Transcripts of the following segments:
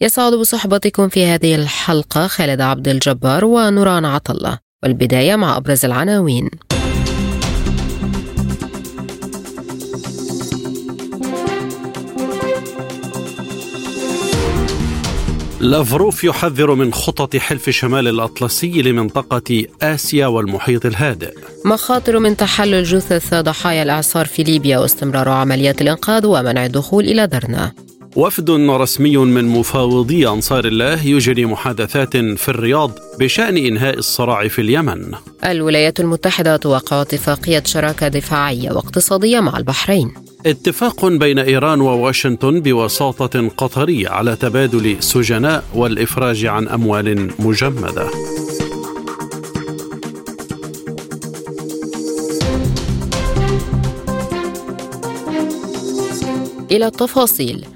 يسعد بصحبتكم في هذه الحلقة خالد عبد الجبار ونوران عطا الله والبداية مع أبرز العناوين. لافروف يحذر من خطط حلف شمال الأطلسي لمنطقة آسيا والمحيط الهادئ. مخاطر من تحلل جثث ضحايا الإعصار في ليبيا واستمرار عمليات الإنقاذ ومنع الدخول إلى درنا. وفد رسمي من مفاوضي أنصار الله يجري محادثات في الرياض بشأن إنهاء الصراع في اليمن. الولايات المتحدة توقع اتفاقية شراكة دفاعية واقتصادية مع البحرين. اتفاق بين إيران وواشنطن بوساطة قطرية على تبادل سجناء والإفراج عن أموال مجمدة. إلى التفاصيل.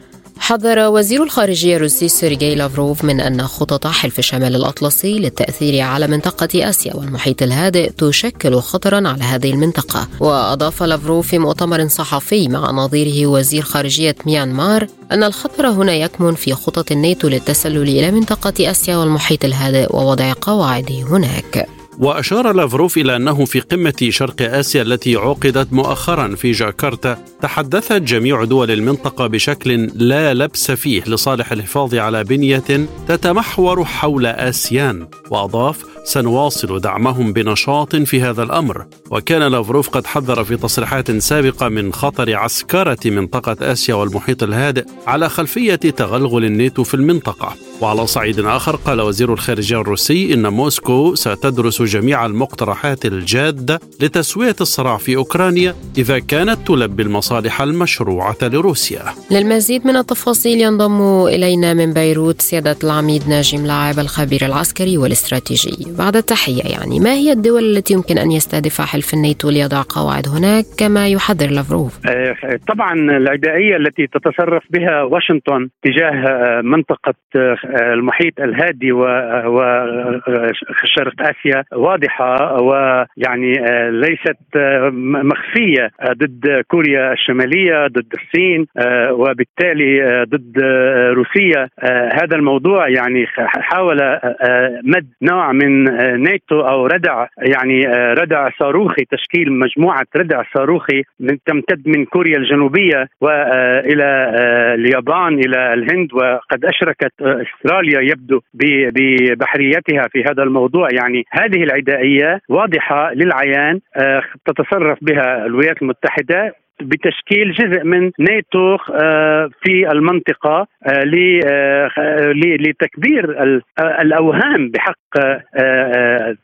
حذر وزير الخارجية الروسي سيرجي لافروف من أن خطط حلف شمال الأطلسي للتأثير على منطقة آسيا والمحيط الهادئ تشكل خطرا على هذه المنطقة. وأضاف لافروف في مؤتمر صحفي مع نظيره وزير خارجية ميانمار أن الخطر هنا يكمن في خطط الناتو للتسلل إلى منطقة آسيا والمحيط الهادئ ووضع قواعده هناك. وأشار لافروف إلى أنه في قمة شرق آسيا التي عقدت مؤخرا في جاكرتا تحدثت جميع دول المنطقة بشكل لا لبس فيه لصالح الحفاظ على بنية تتمحور حول آسيان وأضاف سنواصل دعمهم بنشاط في هذا الأمر وكان لافروف قد حذر في تصريحات سابقة من خطر عسكرة منطقة آسيا والمحيط الهادئ على خلفية تغلغل الناتو في المنطقة. وعلى صعيد آخر قال وزير الخارجية الروسي إن موسكو ستدرس جميع المقترحات الجاده لتسوية الصراع في أوكرانيا إذا كانت تلبي المصالح المشروعة لروسيا. للمزيد من التفاصيل ينضم إلينا من بيروت سيادة العميد ناجم لاعب الخبير العسكري والاستراتيجي. بعد التحية يعني ما هي الدول التي يمكن أن يستهدفها حلف الناتو ليضع قواعد هناك كما يحذر لافروف آه، طبعا العدائية التي تتصرف بها واشنطن تجاه آه، منطقة آه، المحيط الهادي وشرق آسيا واضحة ويعني ليست مخفية ضد كوريا الشمالية ضد الصين وبالتالي ضد روسيا هذا الموضوع يعني حاول مد نوع من ناتو أو ردع يعني آه، ردع صاروخي تشكيل مجموعة ردع صاروخي تمتد من كوريا الجنوبية والى آه، اليابان إلى الهند وقد أشركت آه، أستراليا يبدو ببحريتها في هذا الموضوع. يعني هذه العدائية واضحة للعيان تتصرف بها الولايات المتحدة بتشكيل جزء من ناتو آه، في المنطقة آه، آه، لتكبير الأوهام بحق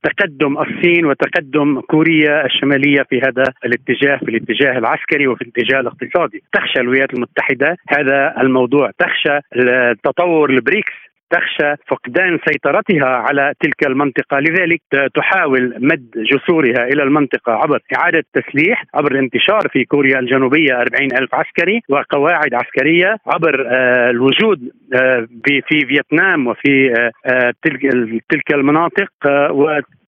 تقدم الصين وتقدم كوريا الشمالية في هذا الاتجاه في الاتجاه العسكري وفي الاتجاه الاقتصادي. تخشى الولايات المتحدة هذا الموضوع. تخشى تطور البريكس. تخشى فقدان سيطرتها على تلك المنطقة لذلك تحاول مد جسورها إلى المنطقة عبر إعادة تسليح عبر الانتشار في كوريا الجنوبية 40 ألف عسكري وقواعد عسكرية عبر آه، الوجود آه، في فيتنام وفي آه، تلك المناطق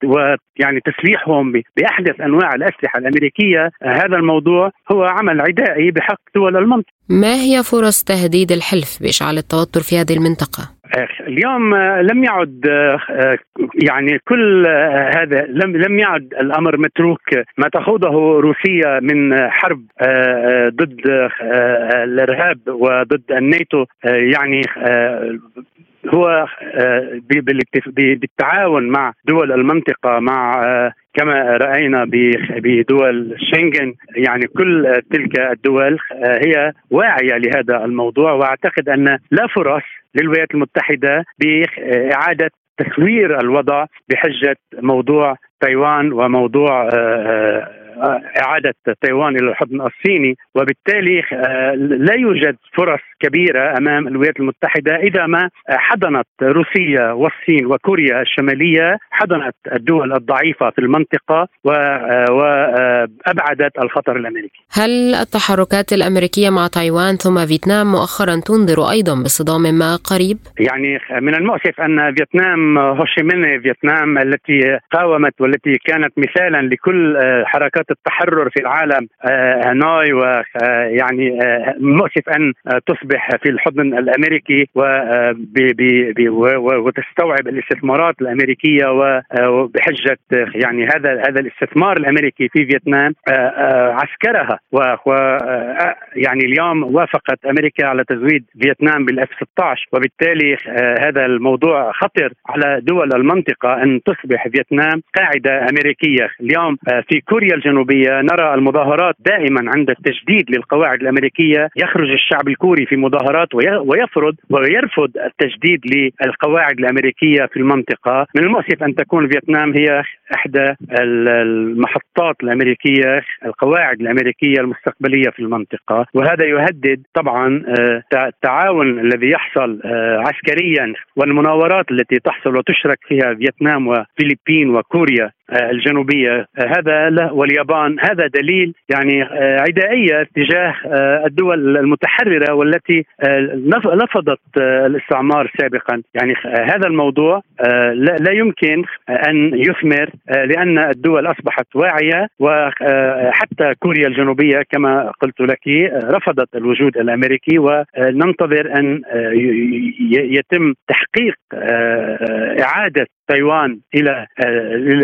ويعني تسليحهم بأحدث أنواع الأسلحة الأمريكية هذا الموضوع هو عمل عدائي بحق دول المنطقة. ما هي فرص تهديد الحلف بإشعال التوتر في هذه المنطقة؟ اليوم لم يعد يعني كل هذا لم لم يعد الأمر متروك ما تخوضه روسيا من حرب ضد الإرهاب وضد الناتو يعني هو بالتعاون مع دول المنطقة مع كما رأينا بدول شنغن يعني كل تلك الدول هي واعية لهذا الموضوع وأعتقد أن لا فرص للولايات المتحدة بإعادة تسوير الوضع بحجة موضوع تايوان وموضوع إعادة تايوان إلى الحضن الصيني وبالتالي لا يوجد فرص كبيرة أمام الولايات المتحدة إذا ما حضنت روسيا والصين وكوريا الشمالية حضنت الدول الضعيفة في المنطقة وابعدت الخطر الأمريكي. هل التحركات الأمريكية مع تايوان ثم فيتنام مؤخرا تنذر أيضا بصدام ما قريب؟ يعني من المؤسف أن فيتنام هوشيمين فيتنام التي قاومت والتي كانت مثالا لكل حركات التحرر في العالم هانوي ويعني مؤسف أن تصبح في الحضن الأمريكي وتستوعب الاستثمارات الأمريكية وبحجة يعني هذا هذا الاستثمار الأمريكي في فيتنام عسكرها و يعني اليوم وافقت أمريكا على تزويد فيتنام بالأف 16 وبالتالي هذا الموضوع خطر على دول المنطقة أن تصبح فيتنام قاعدة أمريكية. اليوم في كوريا الجنوبية نرى المظاهرات دائما عند التجديد للقواعد الأمريكية. يخرج الشعب الكوري في مظاهرات ويفرض ويرفض التجديد للقواعد الأمريكية في المنطقة. من المؤسف أن تكون فيتنام هي إحدى المحطات الأمريكية القواعد الأمريكية المستقبلية في المنطقة. وهذا يهدد طبعا التعاون الذي يحصل عسكريا والمناورات التي تحصل وتشرك فيها فيتنام وفلبين وكوريا. الجنوبية. هذا واليابان. هذا دليل يعني عدائية تجاه الدول المتحررة والتي لفظت الاستعمار سابقا. يعني هذا الموضوع لا يمكن أن يثمر لأن الدول أصبحت واعية وحتى كوريا الجنوبية كما قلت لك رفضت الوجود الأمريكي وننتظر أن يتم تحقيق إعادة تايوان إلى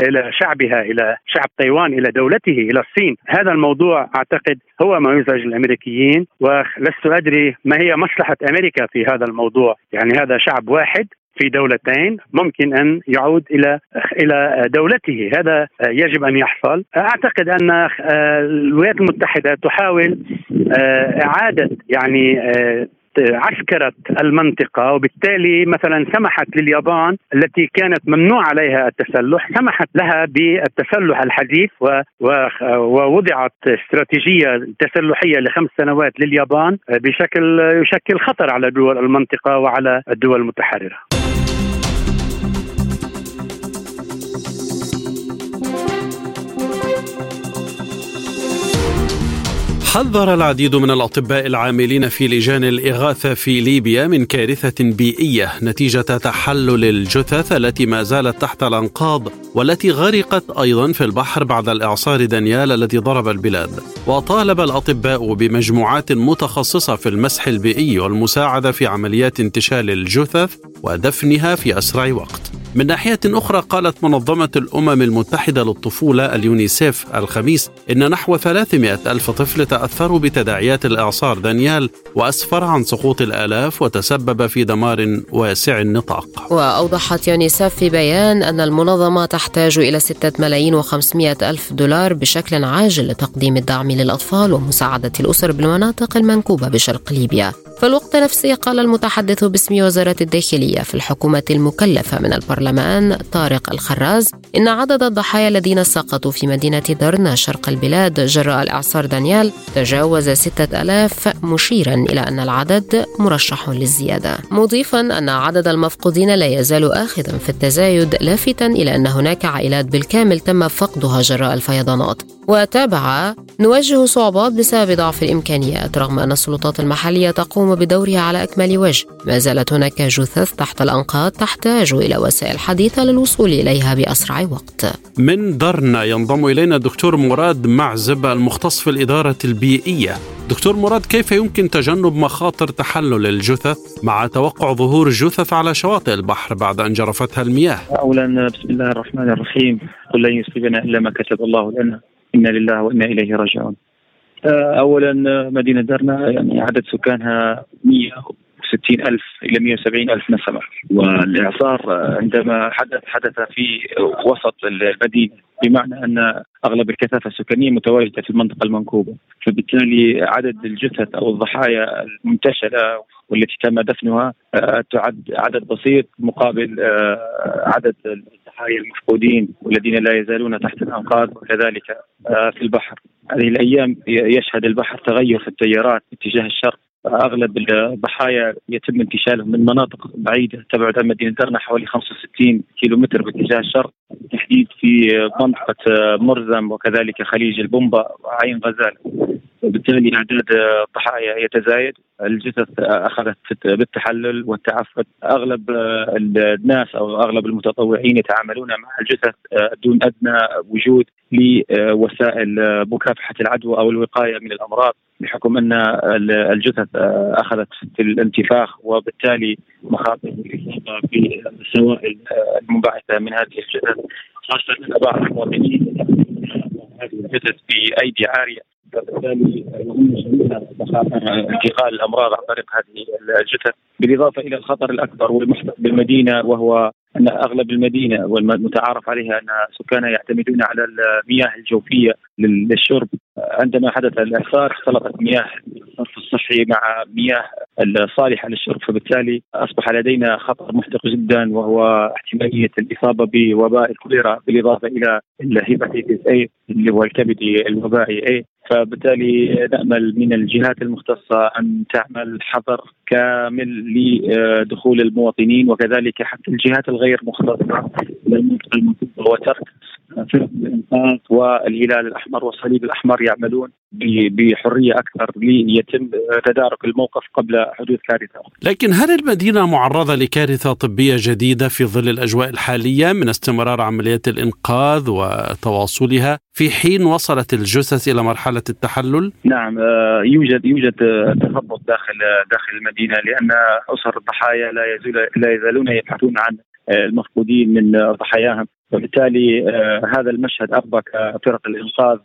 إلى شعبها إلى شعب تايوان إلى دولته إلى الصين. هذا الموضوع أعتقد هو ما يزعج الأمريكيين ولست أدري ما هي مصلحة أمريكا في هذا الموضوع. يعني هذا شعب واحد في دولتين ممكن أن يعود إلى إلى دولته. هذا يجب أن يحصل. أعتقد أن الولايات المتحدة تحاول إعادة يعني عسكرة المنطقة وبالتالي مثلا سمحت لليابان التي كانت ممنوع عليها التسلح سمحت لها بالتسلح الحديث ووضعت استراتيجية تسلحية لخمس سنوات لليابان بشكل يشكل خطر على دول المنطقة وعلى الدول المتحررة. حذر العديد من الأطباء العاملين في لجان الإغاثة في ليبيا من كارثة بيئية نتيجة تحلل الجثث التي ما زالت تحت الأنقاض والتي غرقت أيضا في البحر بعد الإعصار دانيال الذي ضرب البلاد. وطالب الأطباء بمجموعات متخصصة في المسح البيئي والمساعدة في عمليات انتشال الجثث ودفنها في أسرع وقت. من ناحية أخرى قالت منظمة الأمم المتحدة للطفولة اليونيسيف الخميس إن نحو 300 ألف طفل تأثروا بتداعيات الإعصار دانيال وأسفر عن سقوط الآلاف وتسبب في دمار واسع النطاق. وأوضحت يونيسيف في بيان أن المنظمة تحتاج إلى 6 ملايين و500 ألف دولار بشكل عاجل لتقديم الدعم للأطفال ومساعدة الأسر بالمناطق المنكوبة بشرق ليبيا. في الوقت نفسه قال المتحدث باسم وزارة الداخلية في الحكومة المكلفة من البرلمان طارق الخراز إن عدد الضحايا الذين سقطوا في مدينة درنا شرق البلاد جراء الإعصار دانيال تجاوز ستة ألاف مشيرا إلى أن العدد مرشح للزيادة. مضيفا أن عدد المفقودين لا يزال آخذا في التزايد لافتا إلى أن هناك عائلات بالكامل تم فقدها جراء الفيضانات. وتابع نواجه صعوبات بسبب ضعف الإمكانيات رغم أن السلطات المحلية تقوم بدورها على أكمل وجه. ما زالت هناك جثث تحت الأنقاض تحتاج إلى وسائل حديثة للوصول إليها بأسرع وقت. من درنا ينضم إلينا الدكتور مراد معزب المختص في الإدارة البيئية. دكتور مراد كيف يمكن تجنب مخاطر تحلل الجثث مع توقع ظهور جثث على شواطئ البحر بعد أن جرفتها المياه؟ أولا بسم الله الرحمن الرحيم. قل لن يصيبنا إلا ما كتب الله لنا. إنا لله وإنا إليه راجعون. أولا مدينة درنا يعني عدد سكانها 160 ألف إلى 170 ألف نسمة والإعصار عندما حدث حدث في وسط المدينة بمعنى أن أغلب الكثافة السكانية متواجدة في المنطقة المنكوبة. فبالتالي عدد الجثث أو الضحايا المنتشلة والتي تم دفنها تعد عدد بسيط مقابل عدد الضحايا المفقودين والذين لا يزالون تحت الأنقاض وكذلك في البحر. هذه الأيام يشهد البحر تغير في التيارات اتجاه الشرق. أغلب الضحايا يتم انتشالهم من مناطق بعيدة تبعد عن مدينة درنا حوالي 65 كيلو متر باتجاه الشرق. بالتحديد في منطقة مرزم وكذلك خليج البومبا وعين غزال. وبالتالي اعداد الضحايا يتزايد. الجثث أخذت بالتحلل والتعفن. أغلب الناس أو أغلب المتطوعين يتعاملون مع الجثث دون أدنى وجود لوسائل مكافحة العدوى أو الوقاية من الأمراض بحكم أن الجثث أخذت في الانتفاخ وبالتالي مخاطر الاصابه بالسوائل المنبعثه من هذه الجثث خاصة ان بعض المواطنين. هذه الجثث في أيدي عارية. فبالتالي يهم مخاطر انتقال الأمراض عن طريق هذه الجثث بالإضافة إلى الخطر الأكبر والمحدق بالمدينة وهو أن أغلب المدينة والمتعارف عليها أن سكانها يعتمدون على المياه الجوفية للشرب. عندما حدث الاعصار اختلطت مياه الصرف الصحي مع مياه الصالحة للشرب فبالتالي أصبح لدينا خطر محدق جدا وهو احتمالية الإصابة بوباء الكوليرا بالإضافة إلى hepatitis A اللي هو الكبدي الوبائي A فبالتالي نأمل من الجهات المختصة أن تعمل حظر كامل لدخول المواطنين وكذلك حتى الجهات الغير مختصة وترك فرق الإنقاذ والهلال الأحمر والصليب الأحمر يعملون. بحرية أكثر ليتم تدارك الموقف قبل حدوث كارثة. لكن هل المدينة معرضة لكارثة طبية جديدة في ظل الأجواء الحالية من استمرار عمليات الإنقاذ وتواصلها في حين وصلت الجثث إلى مرحلة التحلل؟ نعم يوجد يوجد تخبط داخل داخل المدينة لأن أسر الضحايا لا يزال لا يزالون يبحثون عن المفقودين من ضحاياهم وبالتالي هذا المشهد اربك فرق الإنقاذ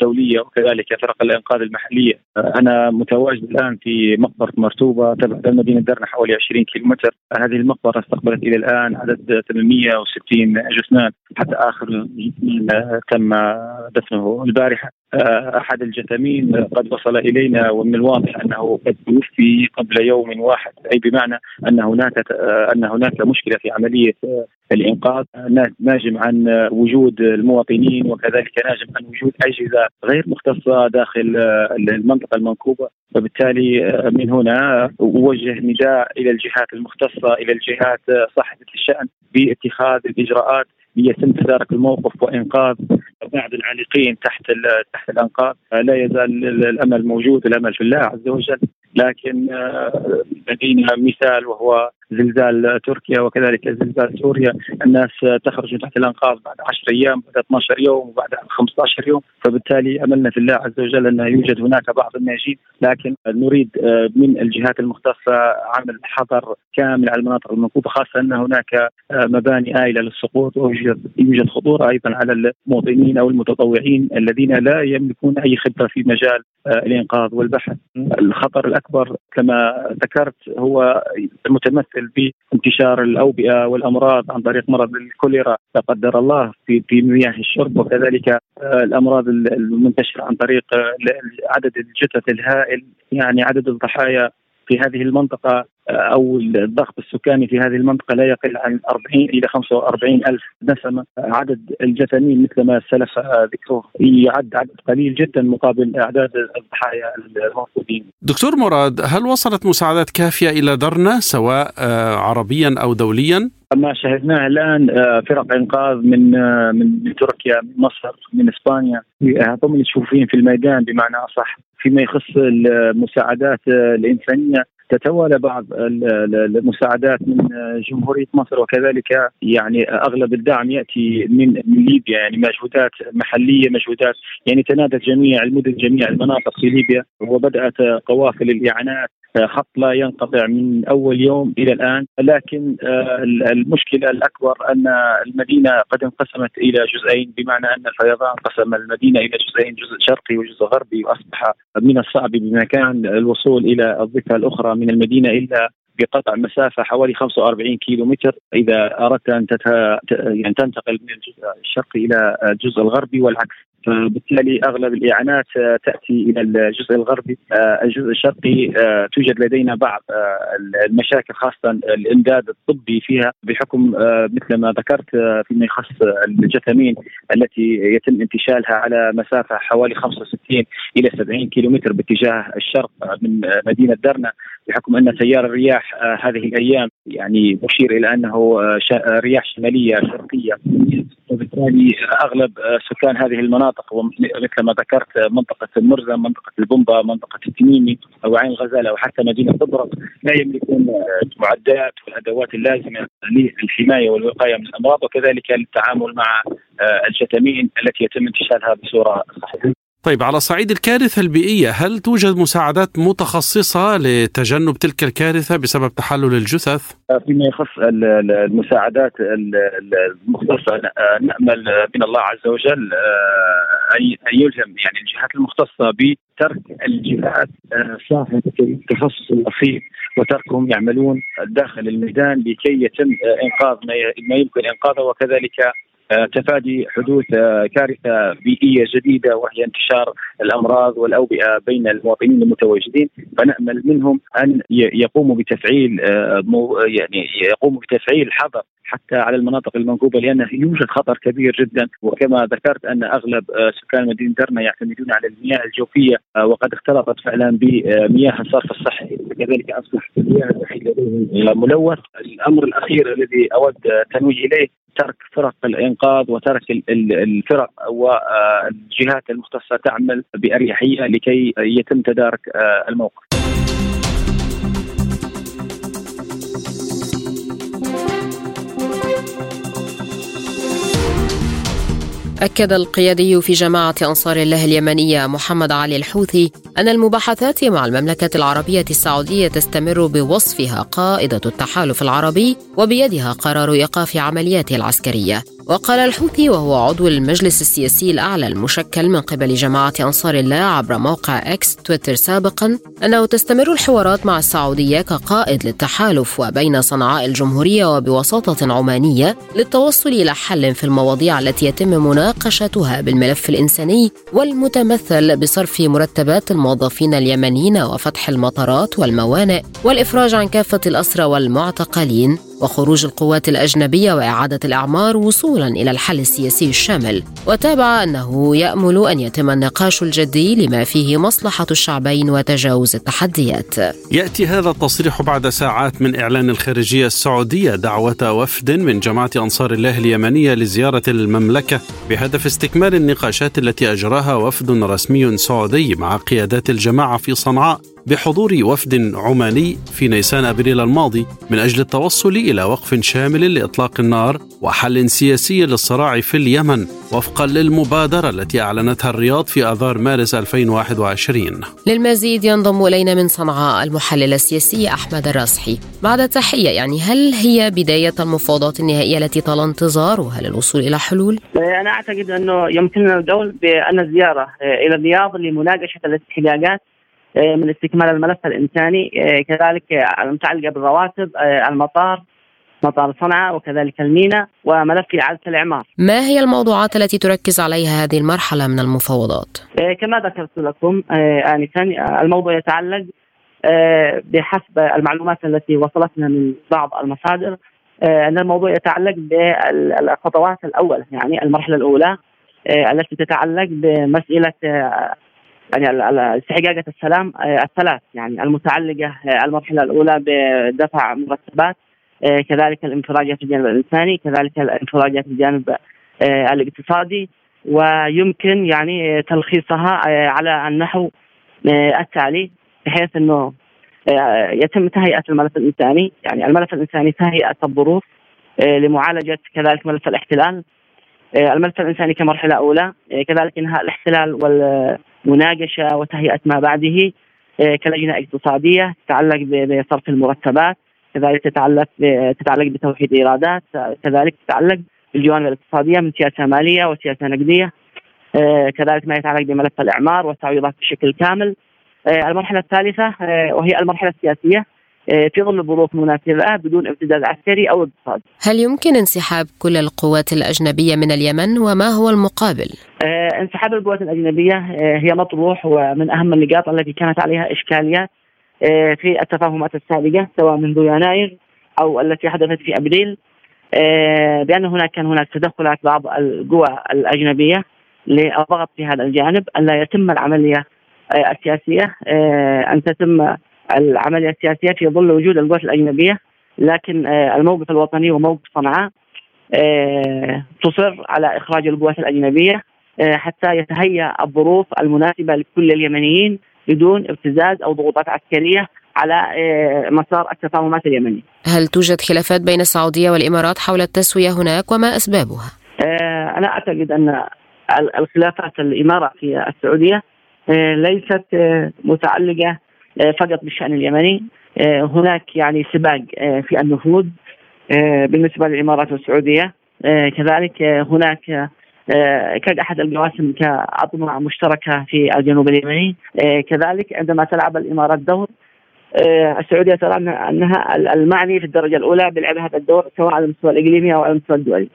الدولية وكذلك فرق الإنقاذ المحلية. أنا متواجد الآن في مقبرة مرتوبة تبعد مدينه درنا حوالي 20 كيلومتر، هذه المقبرة استقبلت إلى الآن عدد 860 جثمان حتى آخر تم دفنه البارحة. أحد الجثامين قد وصل إلينا ومن الواضح أنه قد توفي قبل يوم واحد أي بمعنى أن هناك أن هناك مشكلة في عملية الإنقاذ ناجم عن وجود المواطنين وكذلك ناجم عن وجود أجهزة غير مختصه داخل المنطقة المنكوبة. وبالتالي من هنا أوجه نداء إلى الجهات المختصة إلى الجهات صاحبة الشأن باتخاذ الإجراءات ليتم تدارك الموقف وإنقاذ بعض العالقين تحت تحت الأنقاض. لا يزال الأمل موجود الأمل في الله عز وجل. لكن لدينا مثال وهو زلزال تركيا وكذلك زلزال سوريا. الناس تخرج تحت الأنقاض بعد 10 أيام بعد 12 يوم وبعد 15 يوم. فبالتالي أملنا في الله عز وجل أن يوجد هناك بعض الناجين. لكن نريد من الجهات المختصة عمل حظر كامل على المناطق المنكوبه خاصة أن هناك مباني آيلة للسقوط. ويوجد يوجد خطورة أيضا على المواطنين أو المتطوعين الذين لا يملكون أي خبرة في مجال الإنقاذ والبحث. الخطر الأكبر كما ذكرت هو المتمثل بانتشار الأوبئة والأمراض عن طريق مرض الكوليرا. لا قدر الله في في مياه الشرب وكذلك الأمراض المنتشرة عن طريق عدد الجثث الهائل يعني عدد الضحايا. في هذه المنطقة أو الضغط السكاني في هذه المنطقة لا يقل عن 40 إلى 45 ألف نسمة. عدد الجثامين مثل ما سلف ذكره يعد عدد قليل جدا مقابل أعداد الضحايا الموجودين. دكتور مراد هل وصلت مساعدات كافية إلى درنا سواء عربيا أو دوليا؟ ما شاهدناه الآن فرق إنقاذ من من تركيا من مصر من إسبانيا. هم تشوفين في الميدان بمعنى أصح. فيما يخص المساعدات الإنسانية. تتوالى بعض المساعدات من جمهورية مصر وكذلك يعني أغلب الدعم يأتي من ليبيا يعني مجهودات محلية مجهودات يعني تنادت جميع المدن جميع المناطق في ليبيا وبدأت قوافل الإعانات خط لا ينقطع من أول يوم إلى الآن. لكن المشكلة الأكبر أن المدينة قد انقسمت إلى جزئين بمعنى أن الفيضان قسم المدينة إلى جزئين جزء شرقي وجزء غربي وأصبح من الصعب بمكان الوصول إلى الضفة الأخرى من المدينة إلا بقطع مسافة حوالي 45 كيلو متر إذا أردت أن تت... يعني تنتقل من الجزء الشرقي إلى الجزء الغربي والعكس. فبالتالي أغلب الإعانات تأتي إلى الجزء الغربي. الجزء الشرقي توجد لدينا بعض المشاكل خاصة الإمداد الطبي فيها بحكم مثل ما ذكرت فيما يخص الجثامين التي يتم انتشالها على مسافة حوالي 65 إلى 70 كيلومتر باتجاه الشرق من مدينة درنا. بحكم أن تيار الرياح هذه الأيام يعني مشير إلى أنه رياح شمالية شرقية وبالتالي أغلب سكان هذه المناطق ومثل ما ذكرت منطقة المرزم، منطقة البومبا، منطقة التميمي أو عين الغزالة وحتى مدينة طبرق لا يملكون المعدات والأدوات اللازمة للحماية والوقاية من الأمراض وكذلك للتعامل مع الشتامين التي يتم انتشالها بصورة صحيحة. طيب على صعيد الكارثة البيئية هل توجد مساعدات متخصصة لتجنب تلك الكارثة بسبب تحلل الجثث؟ فيما يخص المساعدات المختصة نأمل من الله عز وجل أن يلهم يعني الجهات المختصة بترك الجهات صاحبة التخصص الأصيل وتركهم يعملون داخل الميدان لكي يتم إنقاذ ما يمكن إنقاذه وكذلك تفادي حدوث كارثة بيئية جديدة وهي انتشار الأمراض والأوبئة بين المواطنين المتواجدين فنأمل منهم أن يقوموا بتفعيل يعني يقوموا بتفعيل الحظر حتى على المناطق المنكوبه لأن يوجد خطر كبير جدا. وكما ذكرت أن أغلب سكان مدينة درنا يعتمدون على المياه الجوفية وقد اختلطت فعلا بمياه الصرف الصحي. كذلك أصبح المياه الوحيد لديهم ملوث. الأمر الأخير الذي أود التنويه إليه ترك فرق الإنقاذ وترك الفرق والجهات المختصة تعمل بأريحية لكي يتم تدارك الموقف. أكد القيادي في جماعة أنصار الله اليمنية محمد علي الحوثي أن المباحثات مع المملكة العربية السعودية تستمر بوصفها قائدة التحالف العربي وبيدها قرار إيقاف عملياته العسكرية. وقال الحوثي وهو عضو المجلس السياسي الأعلى المشكل من قبل جماعة أنصار الله عبر موقع إكس تويتر سابقا أنه تستمر الحوارات مع السعودية كقائد للتحالف وبين صنعاء الجمهورية وبوساطة عمانية للتوصل إلى حل في المواضيع التي يتم مناقشتها بالملف الإنساني والمتمثل بصرف مرتبات الموظفين اليمنيين وفتح المطارات والموانئ والإفراج عن كافة الأسرى والمعتقلين. وخروج القوات الأجنبية وإعادة الأعمار وصولا إلى الحل السياسي الشامل. وتابع أنه يأمل أن يتم النقاش الجدي لما فيه مصلحة الشعبين وتجاوز التحديات. يأتي هذا التصريح بعد ساعات من إعلان الخارجية السعودية دعوة وفد من جماعة أنصار الله اليمنية لزيارة المملكة بهدف استكمال النقاشات التي أجراها وفد رسمي سعودي مع قيادات الجماعة في صنعاء. بحضور وفد عماني في نيسان أبريل الماضي من أجل التوصل إلى وقف شامل لإطلاق النار وحل سياسي للصراع في اليمن وفقا للمبادرة التي أعلنتها الرياض في آذار مارس 2021. للمزيد ينضم إلينا من صنعاء المحلل السياسي أحمد الراسحي. بعد تحيه يعني هل هي بداية المفاوضات النهائية التي طال انتظارها للوصول إلى حلول؟ أنا أعتقد أنه يمكننا القول بأن الزيارة إلى الرياض لمناقشة الاستحقاقات من استكمال الملف الإنساني كذلك المتعلقة بالرواتب المطار مطار صنعاء وكذلك المينا وملف إعادة الإعمار. ما هي الموضوعات التي تركز عليها هذه المرحلة من المفاوضات؟ كما ذكرت لكم انفا الموضوع يتعلق بحسب المعلومات التي وصلتنا من بعض المصادر أن الموضوع يتعلق بالخطوات الأول يعني المرحلة الأولى التي تتعلق بمسألة يعني استحقاقات السلام الثلاث يعني المتعلقة المرحلة الأولى بدفع مرتبات كذلك الانفراجات في الجانب الإنساني كذلك الانفراجات في الجانب الاقتصادي ويمكن يعني تلخيصها على النحو التالي بحيث إنه يتم تهيئة الملف الإنساني يعني الملف الإنساني تهيئة الظروف لمعالجة كذلك ملف الاحتلال الملف الإنساني كمرحلة أولى كذلك إنهاء الاحتلال والمناقشه وتهيئة ما بعده كلجنة اقتصادية تتعلق بصرف المرتبات كذلك تتعلق تتعلق بتوحيد إيرادات كذلك تتعلق بالجوانب الاقتصادية من سياسة مالية وسياسة نقدية كذلك ما يتعلق بملف الإعمار والتعويضات بشكل كامل. المرحلة الثالثة وهي المرحلة السياسية. في ظل الظروف المناسبه بدون ابتزاز عسكري أو اقتصادي. هل يمكن انسحاب كل القوات الأجنبية من اليمن وما هو المقابل؟ انسحاب القوات الأجنبية هي مطروح ومن أهم النقاط التي كانت عليها اشكاليات في التفاهمات السابقة سواء منذ يناير أو التي حدثت في أبريل بأن هناك كان هناك تدخلات بعض القوى الأجنبية للضغط في هذا الجانب أن لا يتم العملية آه، السياسية آه، أن تتم العملية السياسية في ظل وجود القوات الأجنبية لكن آه، الموقف الوطني وموقف صنعاء تصر على إخراج القوات الأجنبية حتى يتهيأ الظروف المناسبة لكل اليمنيين بدون ابتزاز أو ضغوطات عسكرية على مسار التفاهمات اليمنيه. هل توجد خلافات بين السعودية والإمارات حول التسوية هناك وما أسبابها؟ أنا أعتقد أن الخلافات الإمارة في السعودية آه، ليست آه، متعلقة آه، فقط بالشأن اليمني. هناك يعني سباق في النفوذ بالنسبة للإمارات والسعودية. كذلك هناك كأحد القواسم كأطماع مشتركة في الجنوب اليمني. كذلك عندما تلعب الإمارات دور السعودية ترى أنها المعني في الدرجة الأولى بلعب هذا الدور سواء على المستوى الإقليمي أو على المستوى الدولي.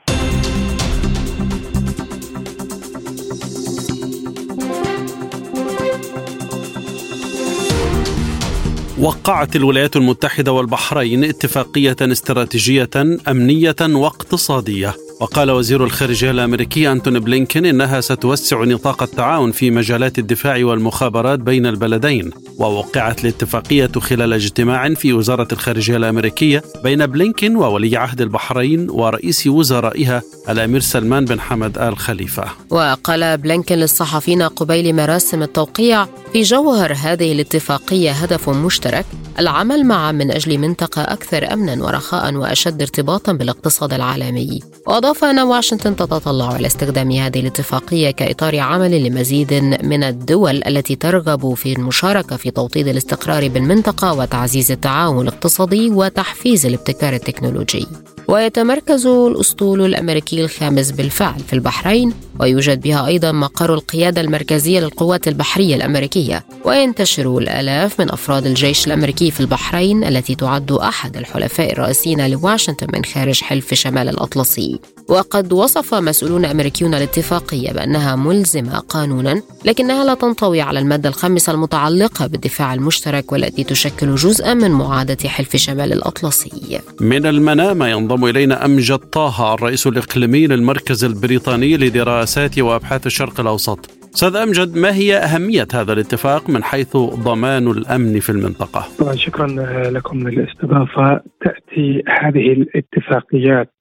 وقعت الولايات المتحدة والبحرين اتفاقية استراتيجية أمنية واقتصادية. وقال وزير الخارجية الأمريكي أنتوني بلينكين إنها ستوسع نطاق التعاون في مجالات الدفاع والمخابرات بين البلدين ووقعت الاتفاقية خلال اجتماع في وزارة الخارجية الأمريكية بين بلينكين وولي عهد البحرين ورئيس وزرائها الأمير سلمان بن حمد آل خليفة. وقال بلينكين للصحفيين قبيل مراسم التوقيع في جوهر هذه الاتفاقية هدف مشترك العمل معا من أجل منطقة أكثر امنا ورخاء وأشد ارتباطا بالاقتصاد العالمي. واضاف ان واشنطن تتطلع إلى استخدام هذه الاتفاقية كإطار عمل لمزيد من الدول التي ترغب في المشاركة في توطيد الاستقرار بالمنطقة وتعزيز التعاون الاقتصادي وتحفيز الابتكار التكنولوجي. ويتمركز الأسطول الأمريكي الخامس بالفعل في البحرين ويوجد بها أيضا مقر القيادة المركزية للقوات البحرية الأمريكية وينتشر الآلاف من أفراد الجيش الأمريكي في البحرين التي تعد أحد الحلفاء الرئيسيين لواشنطن من خارج حلف شمال الأطلسي وقد وصف مسؤولون أمريكيون الاتفاقية بأنها ملزمة قانونا لكنها لا تنطوي على المادة الخامسة المتعلقة بالدفاع المشترك والتي تشكل جزءا من معاهده حلف شمال الأطلسي. من المنامه ينضم إلينا أمجد طه الرئيس الإقليمي للمركز البريطاني لدراسات وأبحاث الشرق الأوسط. أستاذ امجد ما هي أهمية هذا الاتفاق من حيث ضمان الأمن في المنطقة؟ طبعا شكرا لكم للاستضافة تأتي هذه الاتفاقيات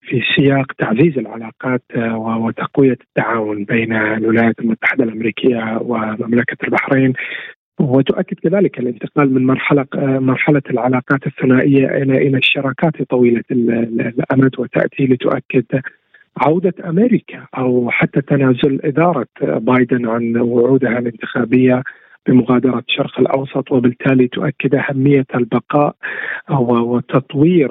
في سياق تعزيز العلاقات وتقوية التعاون بين الولايات المتحدة الأمريكية ومملكة البحرين وتؤكد كذلك الانتقال من مرحله مرحلة العلاقات الثنائية إلى إلى الشراكات طويلة الأمد وتأتي لتؤكد عودة أمريكا أو حتى تنازل إدارة بايدن عن وعودها الانتخابية بمغادرة الشرق الأوسط وبالتالي تؤكد أهمية البقاء وتطوير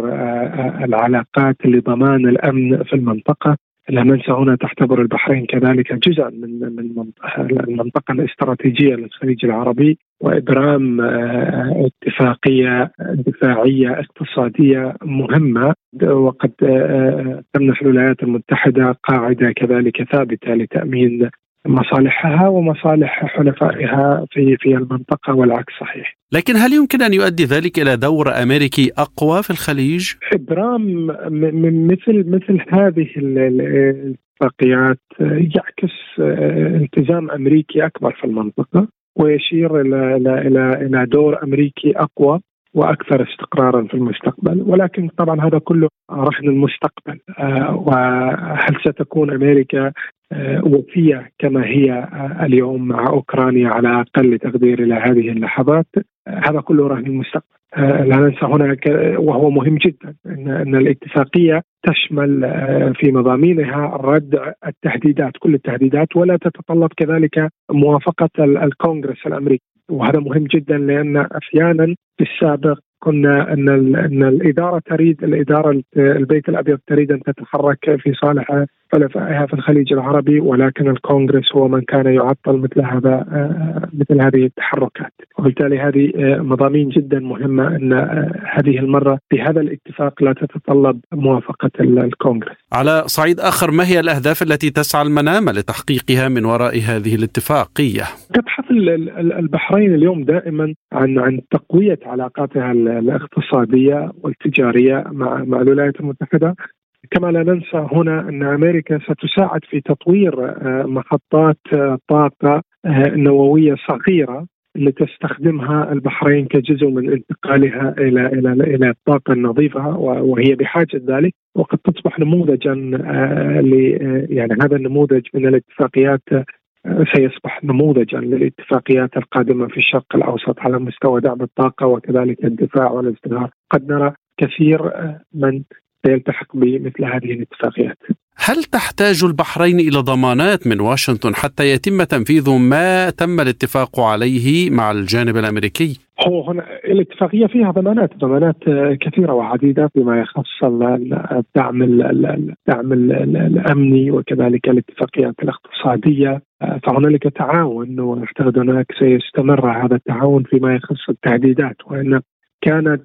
العلاقات لضمان الأمن في المنطقة. ننسى هنا تعتبر البحرين كذلك جزءا من من المنطقة الاستراتيجية للخليج العربي وإبرام آه، اتفاقية دفاعية اقتصادية مهمة وقد آه، تمنح الولايات المتحدة قاعدة كذلك ثابتة لتأمين مصالحها ومصالح حلفائها في في المنطقة والعكس صحيح. لكن هل يمكن أن يؤدي ذلك إلى دور أمريكي أقوى في الخليج؟ إبرام من مثل مثل هذه الاتفاقيات يعكس التزام أمريكي أكبر في المنطقة ويشير إلى إلى إلى إلى دور أمريكي أقوى وأكثر استقرارا في المستقبل ولكن طبعا هذا كله رهن المستقبل آه، وهل ستكون أمريكا آه، وفية كما هي آه، اليوم مع أوكرانيا على أقل تقدير إلى هذه اللحظات. هذا كله رهن المستقبل لا ننسى هناك وهو مهم جدا إن الاتفاقية تشمل في مضامينها ردع التهديدات كل التهديدات ولا تتطلب كذلك موافقة الكونغرس الأمريكي. وهذا مهم جدا لأن أحيانا في السابق كنا إن إن الإدارة تريد الإدارة البيت الأبيض تريد أن تتحرك في صالح حلفائها في الخليج العربي ولكن الكونغرس هو من كان يعطل مثل هذا آه، مثل هذه التحركات وبالتالي هذه آه، مضامين جدا مهمة أن هذه المرة بهذا الاتفاق لا تتطلب موافقة الكونغرس. على صعيد آخر ما هي الأهداف التي تسعى المنامه لتحقيقها من وراء هذه الاتفاقية؟ تبحث البحرين اليوم دائما عن عن تقوية علاقاتها الإقتصادية والتجارية مع مع الولايات المتحدة كما لا ننسى هنا أن أمريكا ستساعد في تطوير آه، محطات آه، طاقة آه، نووية صغيرة لتستخدمها البحرين كجزء من انتقالها إلى إلى إلى الطاقة النظيفة وهي بحاجة ذلك. وقد تصبح نموذجا ل يعني هذا النموذج من الاتفاقيات سيصبح نموذجا للاتفاقيات القادمة في الشرق الأوسط على مستوى دعم الطاقة وكذلك الدفاع والازدهار، قد نرى كثير من سيلتحق بمثل هذه الاتفاقيات. هل تحتاج البحرين إلى ضمانات من واشنطن حتى يتم تنفيذ ما تم الاتفاق عليه مع الجانب الأمريكي؟ هو هنا الاتفاقية فيها ضمانات ضمانات كثيرة وعديدة فيما يخص الدعم الدعم الامني وكذلك الاتفاقيات الاقتصادية فهنالك تعاون واعتقد هناك سيستمر هذا التعاون فيما يخص التهديدات وإن كانت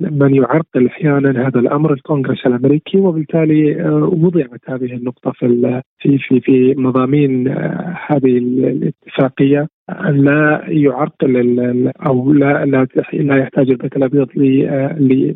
من يعرقل أحيانا هذا الأمر الكونغرس الأمريكي وبالتالي آه، وضعت هذه النقطة في في في في مضامين آه، هذه الاتفاقية أن لا يعرقل أو لا لا لا يحتاج البيت الأبيض ل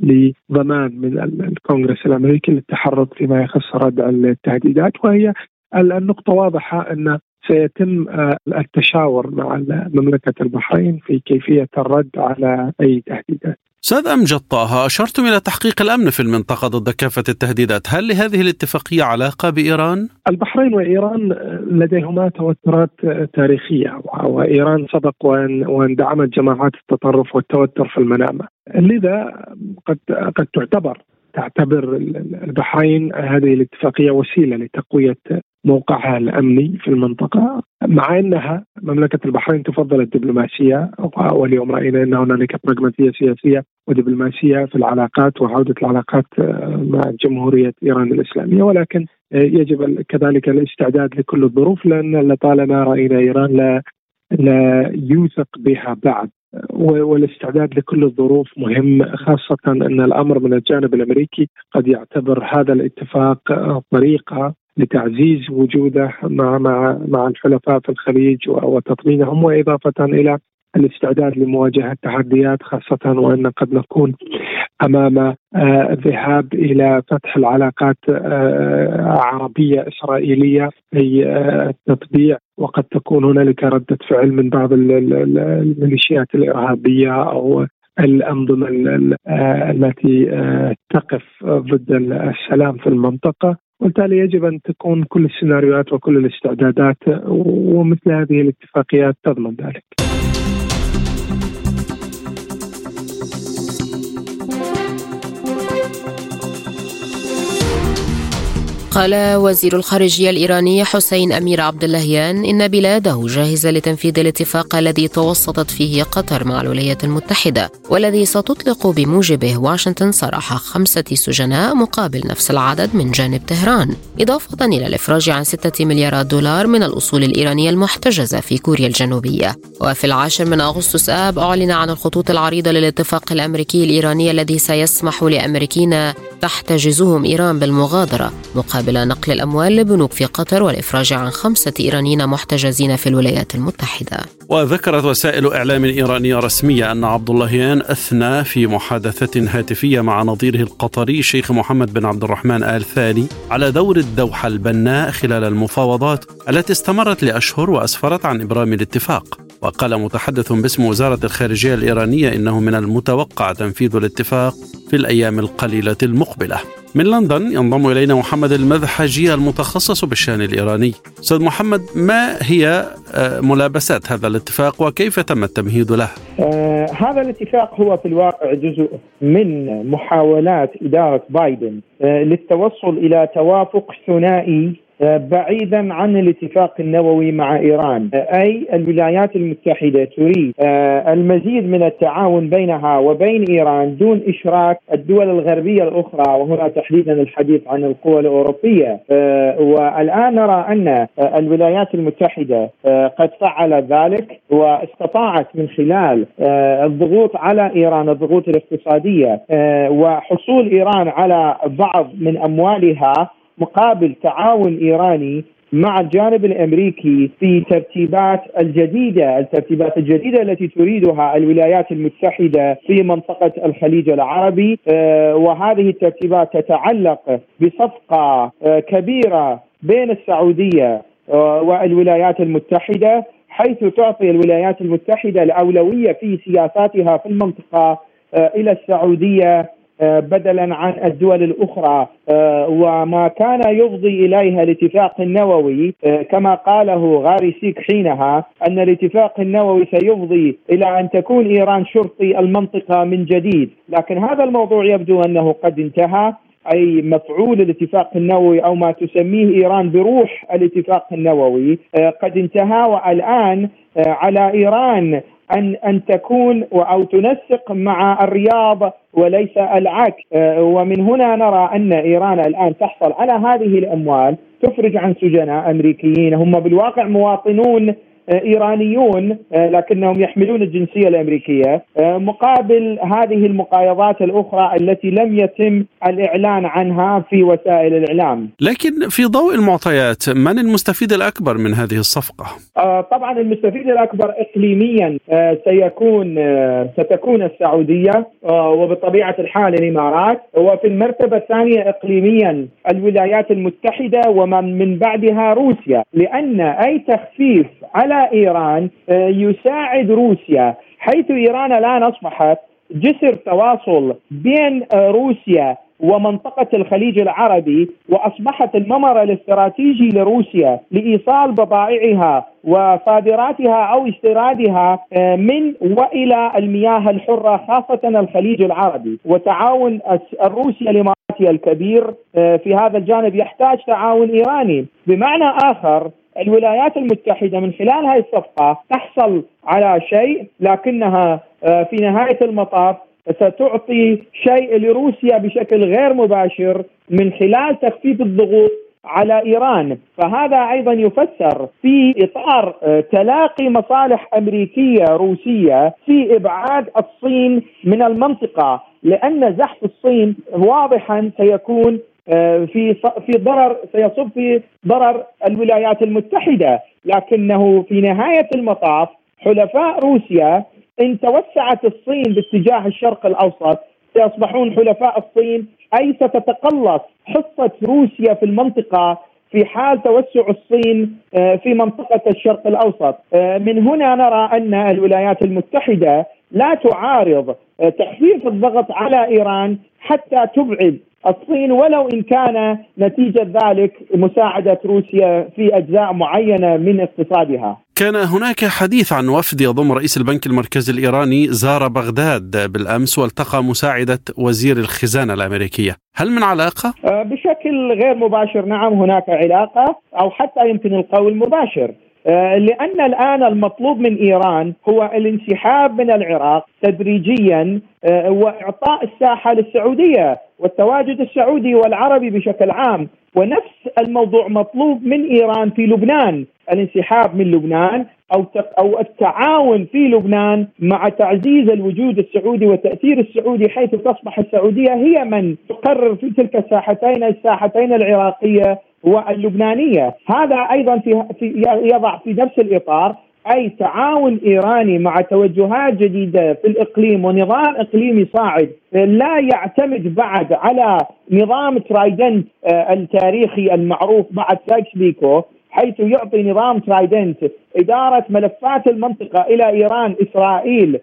لضمان من الكونغرس الأمريكي للتحرك فيما يخص ردع التهديدات. وهي النقطة واضحة أن سيتم آه، التشاور مع مملكة البحرين في كيفية الرد على أي تهديدات. أستاذ أمجد طه أشرتم إلى تحقيق الأمن في المنطقة ضد كافة التهديدات. هل لهذه الاتفاقية علاقة بإيران؟ البحرين وإيران لديهما توترات تاريخية وإيران سبق وأن دعمت جماعات التطرف والتوتر في المنامة. لذا قد قد تعتبر تعتبر البحرين هذه الاتفاقية وسيلة لتقوية موقعها الأمني في المنطقة. مع إنها مملكة البحرين تفضل الدبلوماسية واليوم رأينا إن هنالك براغماتية سياسية ودبلوماسية في العلاقات وعودة العلاقات مع جمهورية إيران الإسلامية. ولكن يجب كذلك الاستعداد لكل الظروف لأن لطالما رأينا إيران لا لا يوثق بها بعد والاستعداد لكل الظروف مهم خاصة أن الأمر من الجانب الأمريكي قد يعتبر هذا الاتفاق طريقة لتعزيز وجوده مع مع مع الحلفاء في الخليج وتطمينهم وإضافة إلى الاستعداد لمواجهة التحديات خاصة وأن قد نكون أمام آه، الذهاب إلى فتح العلاقات آه، عربية إسرائيلية في آه، التطبيع وقد تكون هنالك ردة فعل من بعض الميليشيات الإرهابية أو الأنظمة التي تقف ضد السلام في المنطقة. وبالتالي يجب أن تكون كل السيناريوهات وكل الاستعدادات ومثل هذه الاتفاقيات تضمن ذلك. قال وزير الخارجية الإيراني حسين أمير عبد اللهيان إن بلاده جاهزة لتنفيذ الاتفاق الذي توسطت فيه قطر مع الولايات المتحدة والذي ستطلق بموجبه واشنطن سراح خمسة سجناء مقابل نفس العدد من جانب طهران إضافة إلى الإفراج عن ستة مليارات دولار من الأصول الإيرانية المحتجزة في كوريا الجنوبية. وفي العاشر من أغسطس آب أعلن عن الخطوط العريضة للاتفاق الأمريكي الإيراني الذي سيسمح لأمريكين تحتجزهم إيران بالمغادرة مقابل مقابل نقل الأموال لبنوك في قطر والإفراج عن خمسة إيرانيين محتجزين في الولايات المتحدة. وذكرت وسائل إعلام إيرانية رسمية أن عبد اللهيان أثنى في محادثة هاتفية مع نظيره القطري الشيخ محمد بن عبد الرحمن آل ثاني على دور الدوحة البناء خلال المفاوضات التي استمرت لأشهر وأسفرت عن إبرام الاتفاق. وقال متحدث باسم وزارة الخارجية الإيرانية إنه من المتوقع تنفيذ الاتفاق في الأيام القليلة المقبلة. من لندن ينضم إلينا محمد المذحجي المتخصص بالشأن الإيراني أستاذ محمد ما هي آه، ملابسات هذا الاتفاق وكيف تم التمهيد له؟ آه هذا الاتفاق هو في الواقع جزء من محاولات إدارة بايدن آه للتوصل إلى توافق ثنائي بعيدا عن الاتفاق النووي مع إيران، أي الولايات المتحدة تريد المزيد من التعاون بينها وبين إيران دون إشراك الدول الغربية الأخرى وهنا تحديدا الحديث عن القوى الأوروبية، والآن نرى أن الولايات المتحدة قد فعل ذلك واستطاعت من خلال الضغوط على إيران الضغوط الاقتصادية وحصول إيران على بعض من أموالها مقابل تعاون إيراني مع الجانب الأمريكي في ترتيبات الجديدة، الترتيبات الجديدة التي تريدها الولايات المتحدة في منطقة الخليج العربي. آه، وهذه الترتيبات تتعلق بصفقة آه، كبيرة بين السعودية آه، والولايات المتحدة حيث تعطي الولايات المتحدة الأولوية في سياساتها في المنطقة إلى السعودية. بدلا عن الدول الأخرى آه، وما كان يفضي إليها الاتفاق النووي آه، كما قاله غاري سيك حينها أن الاتفاق النووي سيفضي إلى أن تكون إيران شرطي المنطقة من جديد، لكن هذا الموضوع يبدو أنه قد انتهى أي مفعول الاتفاق النووي أو ما تسميه إيران بروح الاتفاق النووي قد انتهى والآن على إيران أن أن تكون أو تنسق مع الرياض وليس العكس. آه، ومن هنا نرى أن إيران الآن تحصل على هذه الأموال تفرج عن سجناء أمريكيين. هم بالواقع مواطنون إيرانيون آه، لكنهم يحملون الجنسية الأمريكية آه، مقابل هذه المقايضات الأخرى التي لم يتم الإعلان عنها في وسائل الإعلام. لكن في ضوء المعطيات من المستفيد الأكبر من هذه الصفقة؟ آه، طبعا المستفيد الأكبر اقليميا سيكون ستكون السعودية وبطبيعة الحال الإمارات وفي المرتبة الثانية اقليميا الولايات المتحدة ومن من بعدها روسيا لأن أي تخفيف على إيران آه، يساعد روسيا حيث إيران الان اصبحت جسر تواصل بين آه، روسيا ومنطقة الخليج العربي وأصبحت الممر الاستراتيجي لروسيا لإيصال بضائعها وصادراتها أو استيرادها آه، من وإلى المياه الحرة خاصة الخليج العربي. وتعاون الروسي الإماراتي الكبير في هذا الجانب يحتاج تعاون إيراني. بمعنى آخر الولايات المتحدة من خلال هذه الصفقة تحصل على شيء لكنها آه، في نهاية المطاف ستعطي شيء لروسيا بشكل غير مباشر من خلال تخفيف الضغوط على إيران، فهذا أيضا يفسر في إطار آه، تلاقي مصالح أمريكية روسية في إبعاد الصين من المنطقة، لأن زحف الصين واضحا سيكون في في ضرر سيصب في ضرر الولايات المتحدة. لكنه في نهاية المطاف حلفاء روسيا إن توسعت الصين باتجاه الشرق الأوسط سيصبحون حلفاء الصين أي ستتقلص حصة روسيا في المنطقة في حال توسع الصين آه، في منطقة الشرق الأوسط. آه، من هنا نرى أن الولايات المتحدة لا تعارض تخفيف الضغط على إيران حتى تبعد الصين ولو إن كان نتيجة ذلك مساعدة روسيا في أجزاء معينة من اقتصادها. كان هناك حديث عن وفد يضم رئيس البنك المركزي الإيراني زار بغداد بالأمس والتقى مساعدة وزير الخزانة الأمريكية، هل من علاقة؟ آه، بشكل غير مباشر نعم هناك علاقة أو حتى يمكن القول مباشر. آه، لأن الآن المطلوب من إيران هو الانسحاب من العراق تدريجيا آه، وإعطاء الساحة للسعودية والتواجد السعودي والعربي بشكل عام. ونفس الموضوع مطلوب من إيران في لبنان الانسحاب من لبنان أو أو التعاون في لبنان مع تعزيز الوجود السعودي والتاثير السعودي حيث تصبح السعودية هي من تقرر في تلك الساحتين الساحتين العراقية واللبنانية، هذا أيضا في, يضع في نفس الإطار أي تعاون إيراني مع توجهات جديدة في الإقليم ونظام إقليمي صاعد. لا يعتمد بعد على نظام Trident آه، التاريخي المعروف بعد سايكس بيكو حيث يعطي نظام Trident إدارة ملفات المنطقة إلى إيران إسرائيل